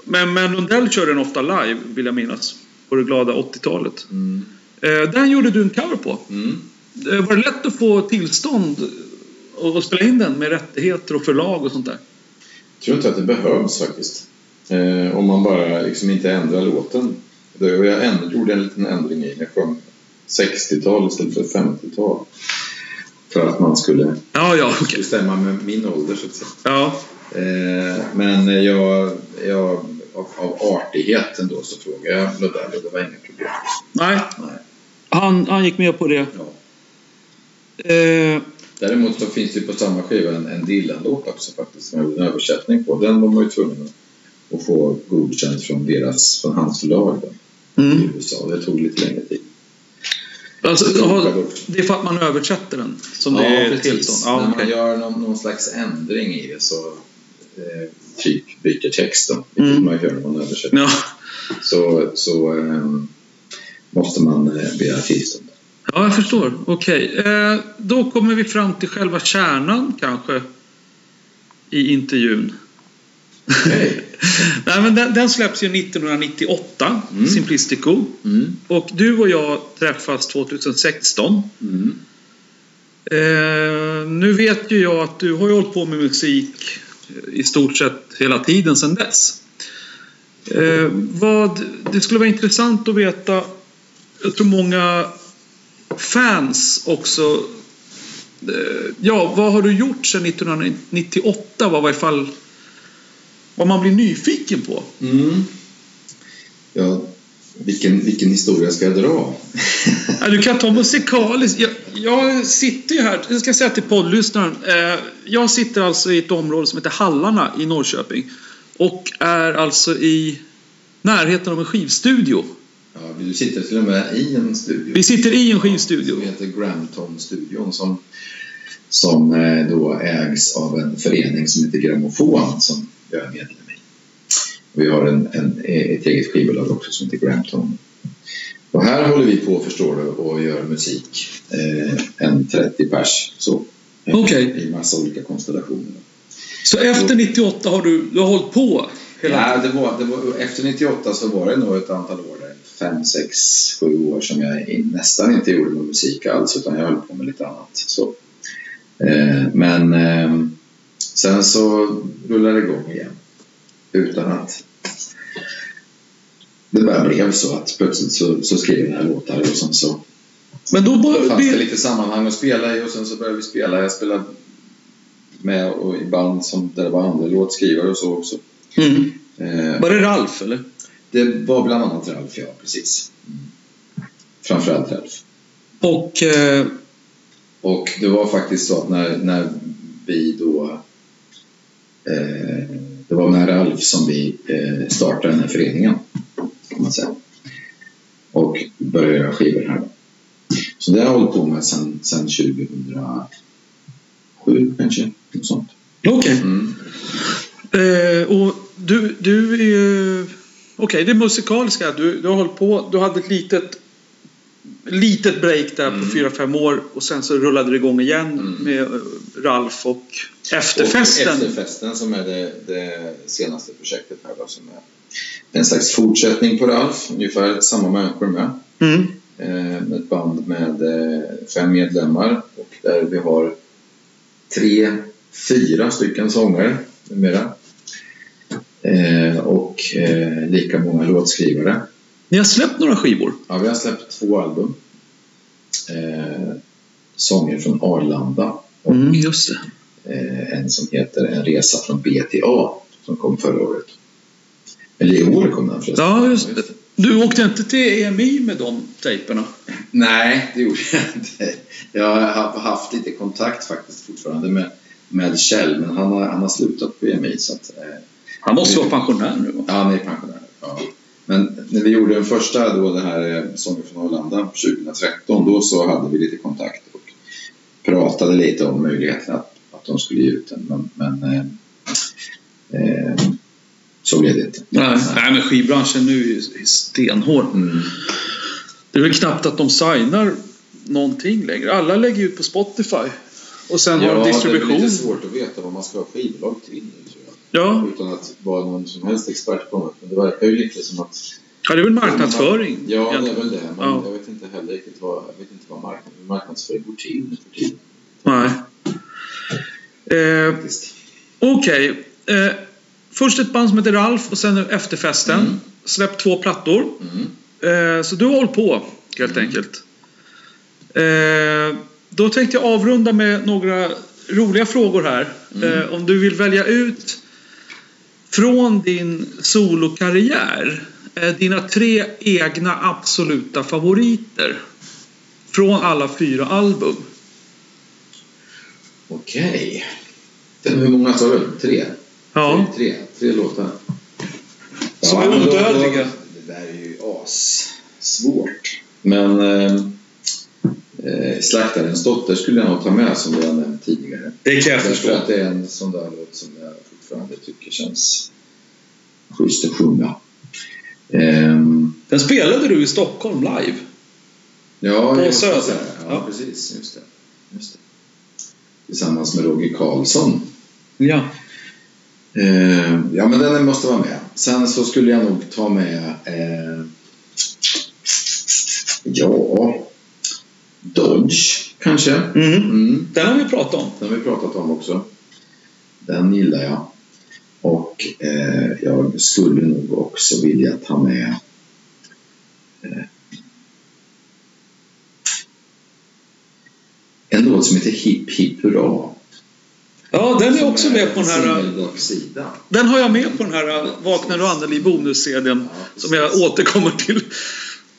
Men, men Lundell kör den ofta live, vill jag minnas. På det glada 80-talet. Mm. Eh, den gjorde du en cover på. Mm. Eh, Var det lätt att få tillstånd att spela in den med rättigheter och förlag och sånt där? Jag tror inte att det behövs faktiskt. Eh, om man bara liksom inte ändrar låten. Jag änd- gjorde en liten ändring i Jag sjöng 60-tal istället för 50-tal. För att man skulle Ja, ja, okej. bestämma med min ålder så att säga. Ja. Eh, men jag, jag av, av artigheten då så frågade jag Lundell och det var inga problem. Nej, Nej. han, han gick med på det. Ja. Eh, Däremot så finns det på samma skiva en, en Dylan-låt också faktiskt som jag gjorde en översättning på. Den var man ju tvungen att få godkänt från, deras, från hans förlag då, i mm. USA. Det tog lite längre tid. alltså, har- det är för att man översätter den som det är ett tillstånd? Ja, När man okej. gör någon, någon slags ändring i det så eh, typ byter texten, vilket Mm. man gör när man översätter. Ja. Så, så eh, måste man eh, begära tillstånd. ja, jag förstår. Okej. Eh, då kommer vi fram till själva kärnan kanske i intervjun. Okej. <laughs> Nej, men den, den släpps ju 1998, Mm. Simplistico. Mm. Och du och jag träffas 2016. Mm. Eh, nu vet ju jag att du har ju hållit på med musik i stort sett hela tiden sedan dess. Eh, vad, det skulle vara intressant att veta, jag tror många fans också eh, Ja, vad har du gjort sedan 1998? Vad var i fall vad man blir nyfiken på? Mm. Ja, vilken, vilken historia ska jag dra? <laughs> Du kan ta musikaliskt. Jag, jag sitter ju här, jag ska säga till poddlyssnaren. Eh, jag sitter alltså i ett område som heter Hallarna i Norrköping. Och är alltså i närheten av en skivstudio. Ja, du sitter till och med i en studio. Vi sitter i en Som skivstudio. heter Gramton-studion som, som eh, då ägs av en förening som heter Grammofon som jag är medlem i. Vi har en, en, ett eget skivbolag också som heter Gramton. Och här håller vi på, förstår du, och gör musik. Eh, en 30 pers så. Okej. I massa olika konstellationer. Så efter 98 har du, du har hållit på hela Ja, det var, det var, efter 98 så var det nog ett antal år där. Fem, sex, sju år som jag nästan inte gjorde någon musik alls utan jag höll på med lite annat. Så. Eh, men eh, sen så rullade det igång igen. Utan att det bara blev så att plötsligt så, så skrev jag den här låtar och sen så Men då fanns det lite sammanhang att spela i och sen så började vi spela. Jag spelade med och i band som, där det var andra låtskrivare och så också. Mm. Eh, Var det Ralf eller? det var bland annat Ralf, ja precis. Mm. Framförallt Ralf. Och... Eh, Och det var faktiskt så att när, när vi då... Eh, det var med Ralf som vi eh, startade den här föreningen, kan man säga. Och började göra skivor här. Så det har jag hållit på med sedan sen 2007 kanske, något sånt. Okej. Mm. Eh, och du, du är ju... Okej, det musikaliska. Du, du har hållit på. Du hade ett litet, litet break där på Mm. fyra fem år och sen så rullade det igång igen Mm. med Ralf och Efterfesten. Och efterfesten som är det, det senaste projektet här då, som är en slags fortsättning på Ralf, ungefär samma människor med. Mm. Eh, ett band med eh, fem medlemmar och där vi har tre, fyra stycken sångare numera. Eh, och eh, lika många låtskrivare. Ni har släppt några skivor. Ja, vi har släppt två album. Eh, sånger från Arlanda och Mm, en som heter En resa från B till A som kom förra året. Eller i år kom den förresten. Ja, just det. Du åkte inte till EMI med de tejperna? Nej, det gjorde jag inte. Jag har haft lite kontakt faktiskt fortfarande med, med Kjell, men han har, han har slutat på EMI. Så att, eh, Han måste vara pensionär nu va? ja, han är pensionär. Ja. Men när vi gjorde den första då, det här eh, Sånger från Arlanda 2013, då så hade vi lite kontakt och pratade lite om möjligheten att, att de skulle ge ut den. Men, men eh, eh, så blev det inte. Nej, nej, men skivbranschen nu är stenhård. Mm. Det är väl knappt att de signar någonting längre. Alla lägger ut på Spotify. Och sen har de det är distribution. lite svårt att veta vad man ska ha skivbolag till nu tror jag. Ja, Utan att vara någon som helst expert på det. Men det verkar ju lite som att... ja, det är väl marknadsföring. Ja, det är väl det. Men Ja. jag vet inte heller riktigt vad, jag vet inte vad marknad, marknadsföring går till nu för tiden. Nej. Eh. Okej. Eh, först ett band som heter Ralf och sen Efterfesten. Mm. Släppt två plattor. Mm. Eh, så du har hållit på helt enkelt. Eh, då tänkte jag avrunda med några roliga frågor här. Eh, om du vill välja ut från din solokarriär eh, dina tre egna absoluta favoriter. Från alla fyra album. Okej. Den- Hur många sa du? Tre? Ja. Tre, tre låtar. Som är odödliga. Det där är ju as svårt. Men eh, eh, Slaktarens dotter skulle jag nog ta med som vi har nämnt tidigare. Det kan jag Därför förstå. att det är en sån där låt som jag fortfarande tycker känns schysst att sjunga. Ehm, Den spelade du i Stockholm live. ja, På just det. Söder. Ja, Ja. precis. Just det. Just det. Tillsammans med Roger Karlsson. Ja. Eh, ja, men den måste vara med. Sen så skulle jag nog ta med... Eh, ja... Dodge, kanske. Mm. Mm, Den har vi pratat om. den har vi pratat om också. Den gillar jag. Och eh, jag skulle nog också vilja ta med... Eh, en låt som heter Hipp Hipp Hurra. Ja, den är också med på den här... Den har jag med på den här Vaknar du Anneli bonus-CDn. Ja, som jag återkommer till.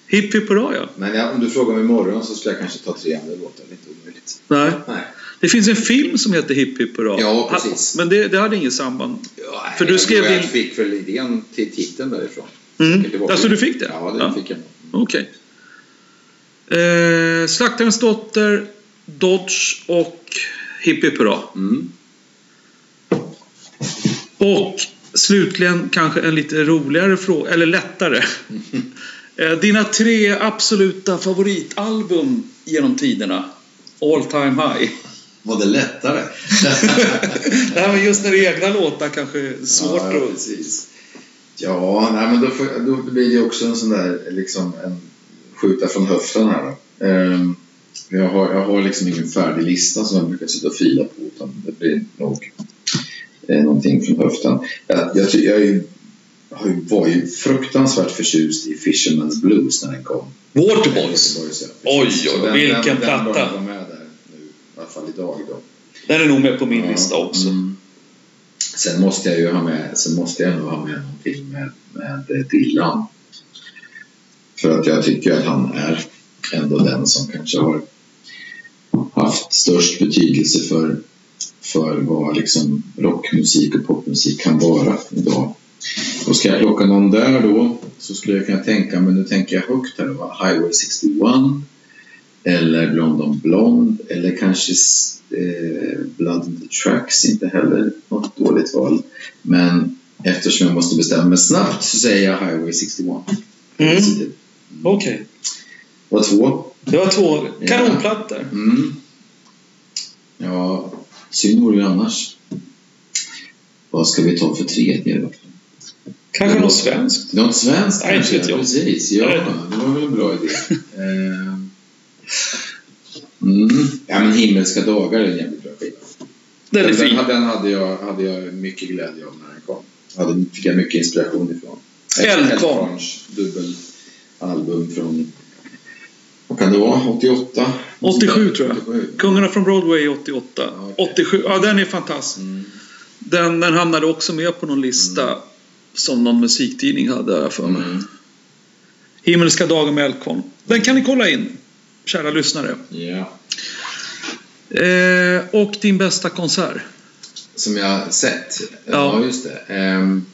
Hipp hipp hurra ja. Men ja, om du frågar mig imorgon så skulle jag kanske ta tre andra låtar. Det är inte omöjligt. Nej. Nej. Det finns en film som heter Hipp hipp hurra. Ja, precis. Men det, det hade inget samband. Ja, För du skrev jag din- fick väl idén till titeln därifrån. Mm. Alltså du fick det? Ja, det Ja. fick jag. Okej. Eh, Slaktarens dotter, Dodge och Hipp hipp hurra. Mm. Och slutligen kanske en lite roligare fråga, eller lättare. <laughs> Eh, Dina tre absoluta favoritalbum genom tiderna? All time high. Var det lättare? <laughs> Nej, men just när det är egna låtar kanske är svårt ja, att... precis. Ja, nej, men då, får, då blir det också en sån där liksom en skjuta från höften här då. Ehm, jag, har, jag har liksom ingen färdig lista som jag brukar sitta och fila på utan det blir nog eh, någonting från höften. Jag, jag, jag, jag var ju fruktansvärt förtjust i Fisherman's Blues när den kom. Waterboys. Oj, oj, vilken den, platta. Den med där nu, i alla fall idag då. Den är nog med på min Ja, lista också. mm. Sen måste jag ju ha med, sen måste jag nog ha med någonting med, med Dylan. För att jag tycker att han är ändå den som kanske har haft störst betydelse för, för vad liksom rockmusik och popmusik kan vara idag. Och ska jag plocka någon där då så skulle jag kunna tänka mig, nu tänker jag högt här då, Highway 61 eller Blond on Blond eller kanske eh, Blood in the Tracks, inte heller något dåligt val. Men eftersom jag måste bestämma mig snabbt så säger jag Highway 61. Mm. Okej. Och två. Det var två Ja. kanonplattor. Mm. Ja, synd vore ju annars. Vad ska vi ta för tredje då? Kanske något svenskt. Något svenskt Nej, inte kanske? vet jag. Precis, ja. Det var väl en bra idé. Ehm. mm. Ja, men Himmelska dagar är en jävligt bra skiva. Den är den, fin. den hade, jag, hade jag mycket glädje av när den kom. Hade, fick jag mycket inspiration ifrån. Eldkvarn. Eldkvarns dubbelalbum från, vad kan det vara, 88? 87 tror jag. 87. Kungarna från Broadway 88. Ja, okej. 87. Ja, den är fantastisk. Mm. Den, den hamnade också med på någon lista som någon musiktidning hade, jag för mig. Mm. Himmelska dagar med Eldkvarn. Den kan ni kolla in, kära lyssnare. Eh, och din bästa konsert? Som jag sett. Ja. Ja, just det. Ehm.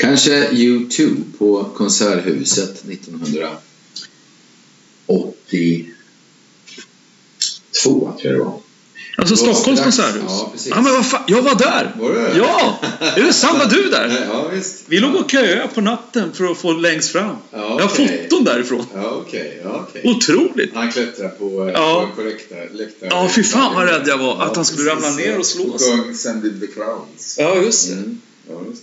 Kanske U2 på Konserthuset 1982 tror jag det var. Alltså Stockholms konserthus? ja, precis. men vad fan, jag var där! Var du? Ja! Är det sant? Var du där? <laughs> Ja, visst. Vi låg och köade på natten för att få längst fram. Ja, Jag har foton därifrån. Ja, okej. Ja, okej. Otroligt! Han klättrar på, eh, Ja. på läktare, läktare. Ja, fy fan vad rädd jag var Ja, att han skulle ramla ner och slå Och sig. sjöng Send the crowns. Ja, just det. Mm. Ja, just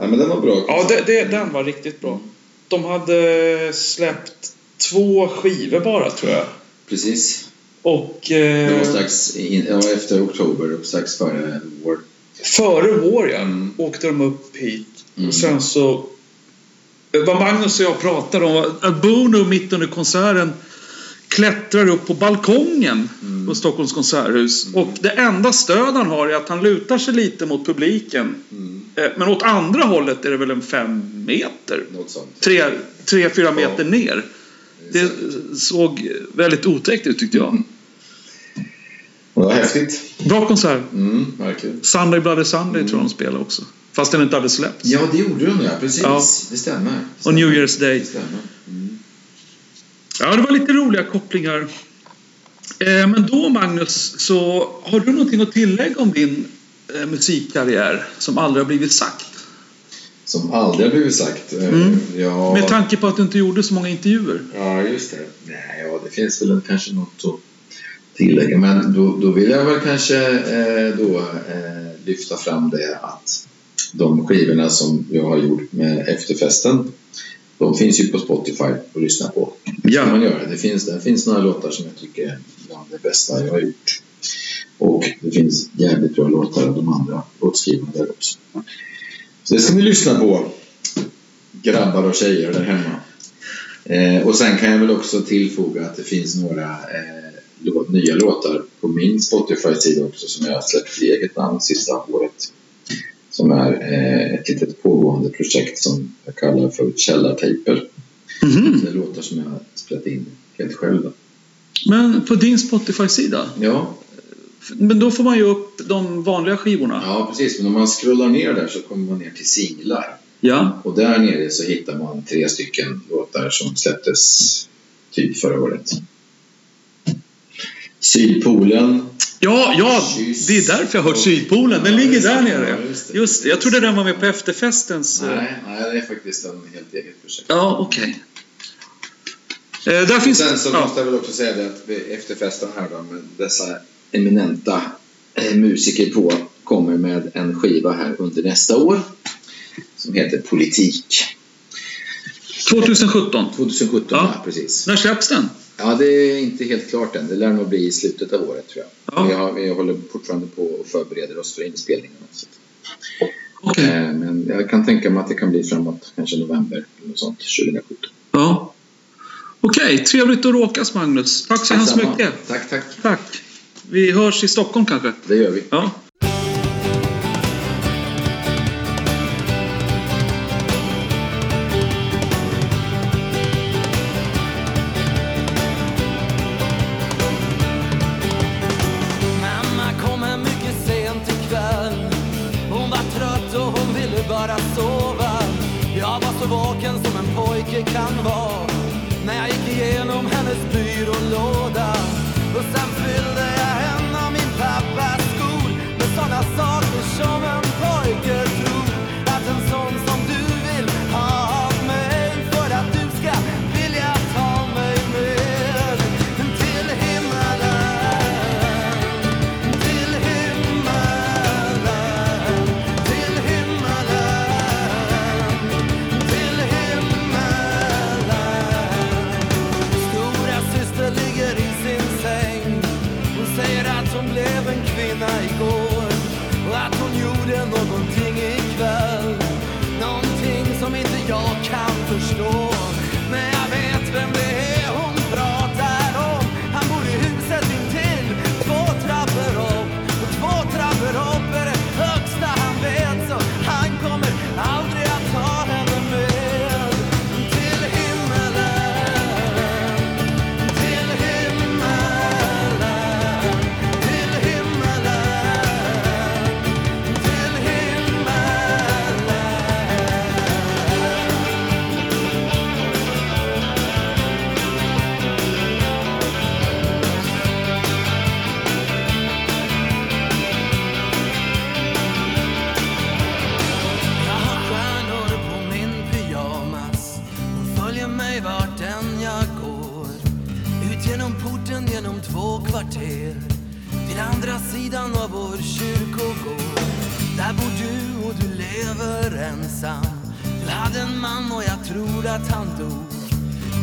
Ja, men den var bra. Ja, det, det, den var riktigt bra. De hade släppt två skivor bara, tror jag. Precis. Och Det var eh, strax in, ja, efter oktober och strax före vår. före vår, ja, Mm. åkte de upp hit. Mm. Och sen så... eh, Vad Magnus och jag pratade om var att Bono mitt under konserten klättrar upp på balkongen Mm. på Stockholms konserthus. Och det enda stöd han har är att han lutar sig lite mot publiken. Mm. Eh, Men åt andra hållet är det väl en fem meter? Något sånt. Tre, tre fyra meter Ja. ner. Det såg väldigt otäckt ut tyckte jag. Mm. Det var häftigt. Bra konsert. Mm, verkligen. Sunday Bloody Sunday tror jag de spelade också. Fast den inte hade släppts. Ja, det gjorde de ja. Precis. Ja. Det stämmer. Det Och stämmer. New Year's Day. Det stämmer. Mm. Ja, det var lite roliga kopplingar. Eh, Men då Magnus, så har du någonting att tillägga om din musikkarriär som aldrig har blivit sagt? Som aldrig har blivit sagt. Eh, Mm. Ja, Med tanke på att du inte gjorde så många intervjuer. ja, just det. Nej, ja, det finns väl kanske något att tillägga. Men då, då vill jag väl kanske eh, då eh, lyfta fram det att de skivorna som jag har gjort med efterfesten de finns ju på Spotify att lyssna på. Det Ja. kan man göra. Det finns, det finns några låtar som jag tycker är bland det bästa jag har gjort. Och det finns jävligt bra låtar av de andra låtskrivarna där också. Så det ska ni lyssna på. Grabbar och tjejer där hemma. Eh, och sen kan jag väl också tillfoga att det finns några eh, lå- nya låtar på min Spotify-sida också som jag har släppt i eget namn sista året. Som är eh, ett litet pågående projekt som jag kallar för Källartejper. Mhm. Det är låtar som jag spelat in helt själv. då. Men på din Spotify-sida? Ja, Men då får man ju upp de vanliga skivorna. ja, precis. Men om man scrollar ner där så kommer man ner till singlar. Ja. Och där nere så hittar man tre stycken låtar som släpptes typ förra året. Sydpolen. Ja, ja, Kyss. det är därför jag har hört Sydpolen. Den Ja, ligger där nere. Just det. Just det. Jag trodde den var med på efterfestens... eh, Nej, nej, det är faktiskt en helt eget projekt. Ja, okej. Eh, där finns... Sen så ja. måste jag väl också säga det att efterfesten här då med dessa eminenta eh, musiker på kommer med en skiva här under nästa år som heter Politik. 2017. 2017, Ja. ja, precis. När släpps den? Ja, det är inte helt klart än. Det lär nog bli i slutet av året tror jag. Ja. Vi, har, vi håller fortfarande på och förbereder oss för inspelningen. Så. Okej. Eh, Men jag kan tänka mig att det kan bli framåt kanske november eller något sånt, 2017. Ja. Okej, trevligt att råkas Magnus. Tack så hemskt mycket. Tack, tack. Tack. Vi hörs i Stockholm kanske? Det gör vi. Ja. Kvarter till andra sidan av vår kyrkogård. Där bor du och du lever ensam. Du hade en man och jag tror att han dog.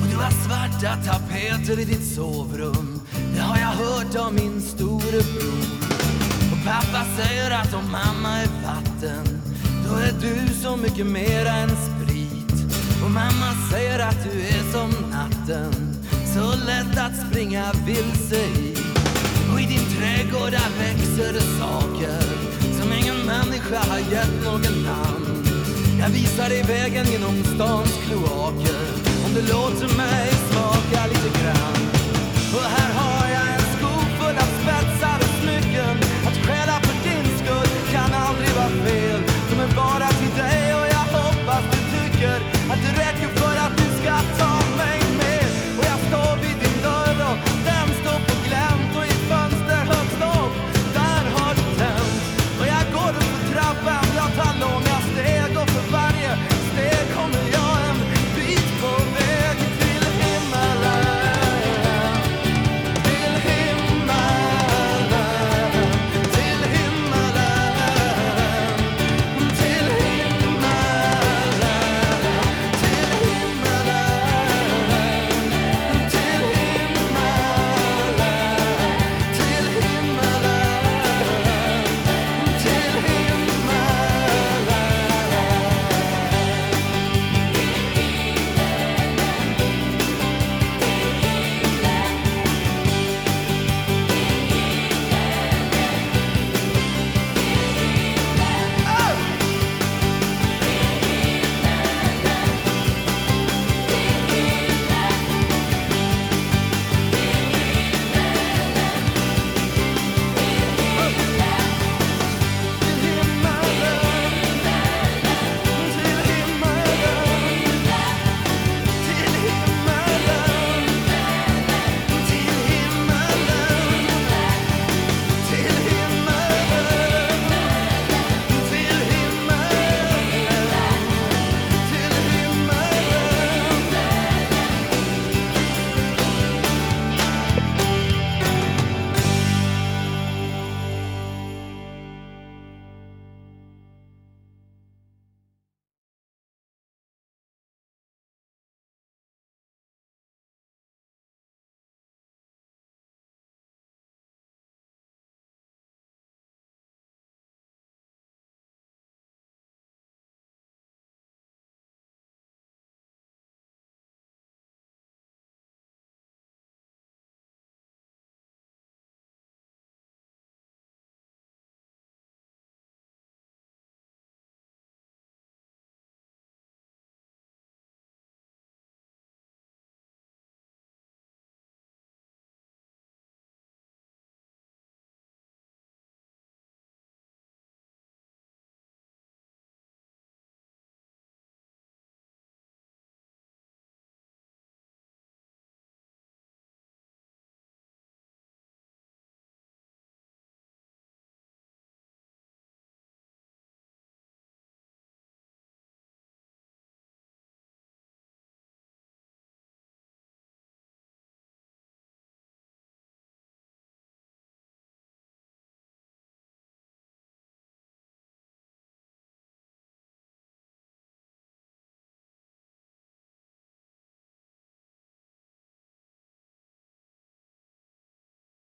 Och du har svarta tapeter i ditt sovrum. Det har jag hört av min storebror. Och pappa säger att om mamma är vatten, då är du så mycket mera än sprit. Och mamma säger att du är som natten, så lätt att springa vilse i. Och i trädgård där växer det saker som ingen människa har gett någon namn. Jag visar dig vägen genom stans kloaker om du låter mig smaka lite grann. Och här har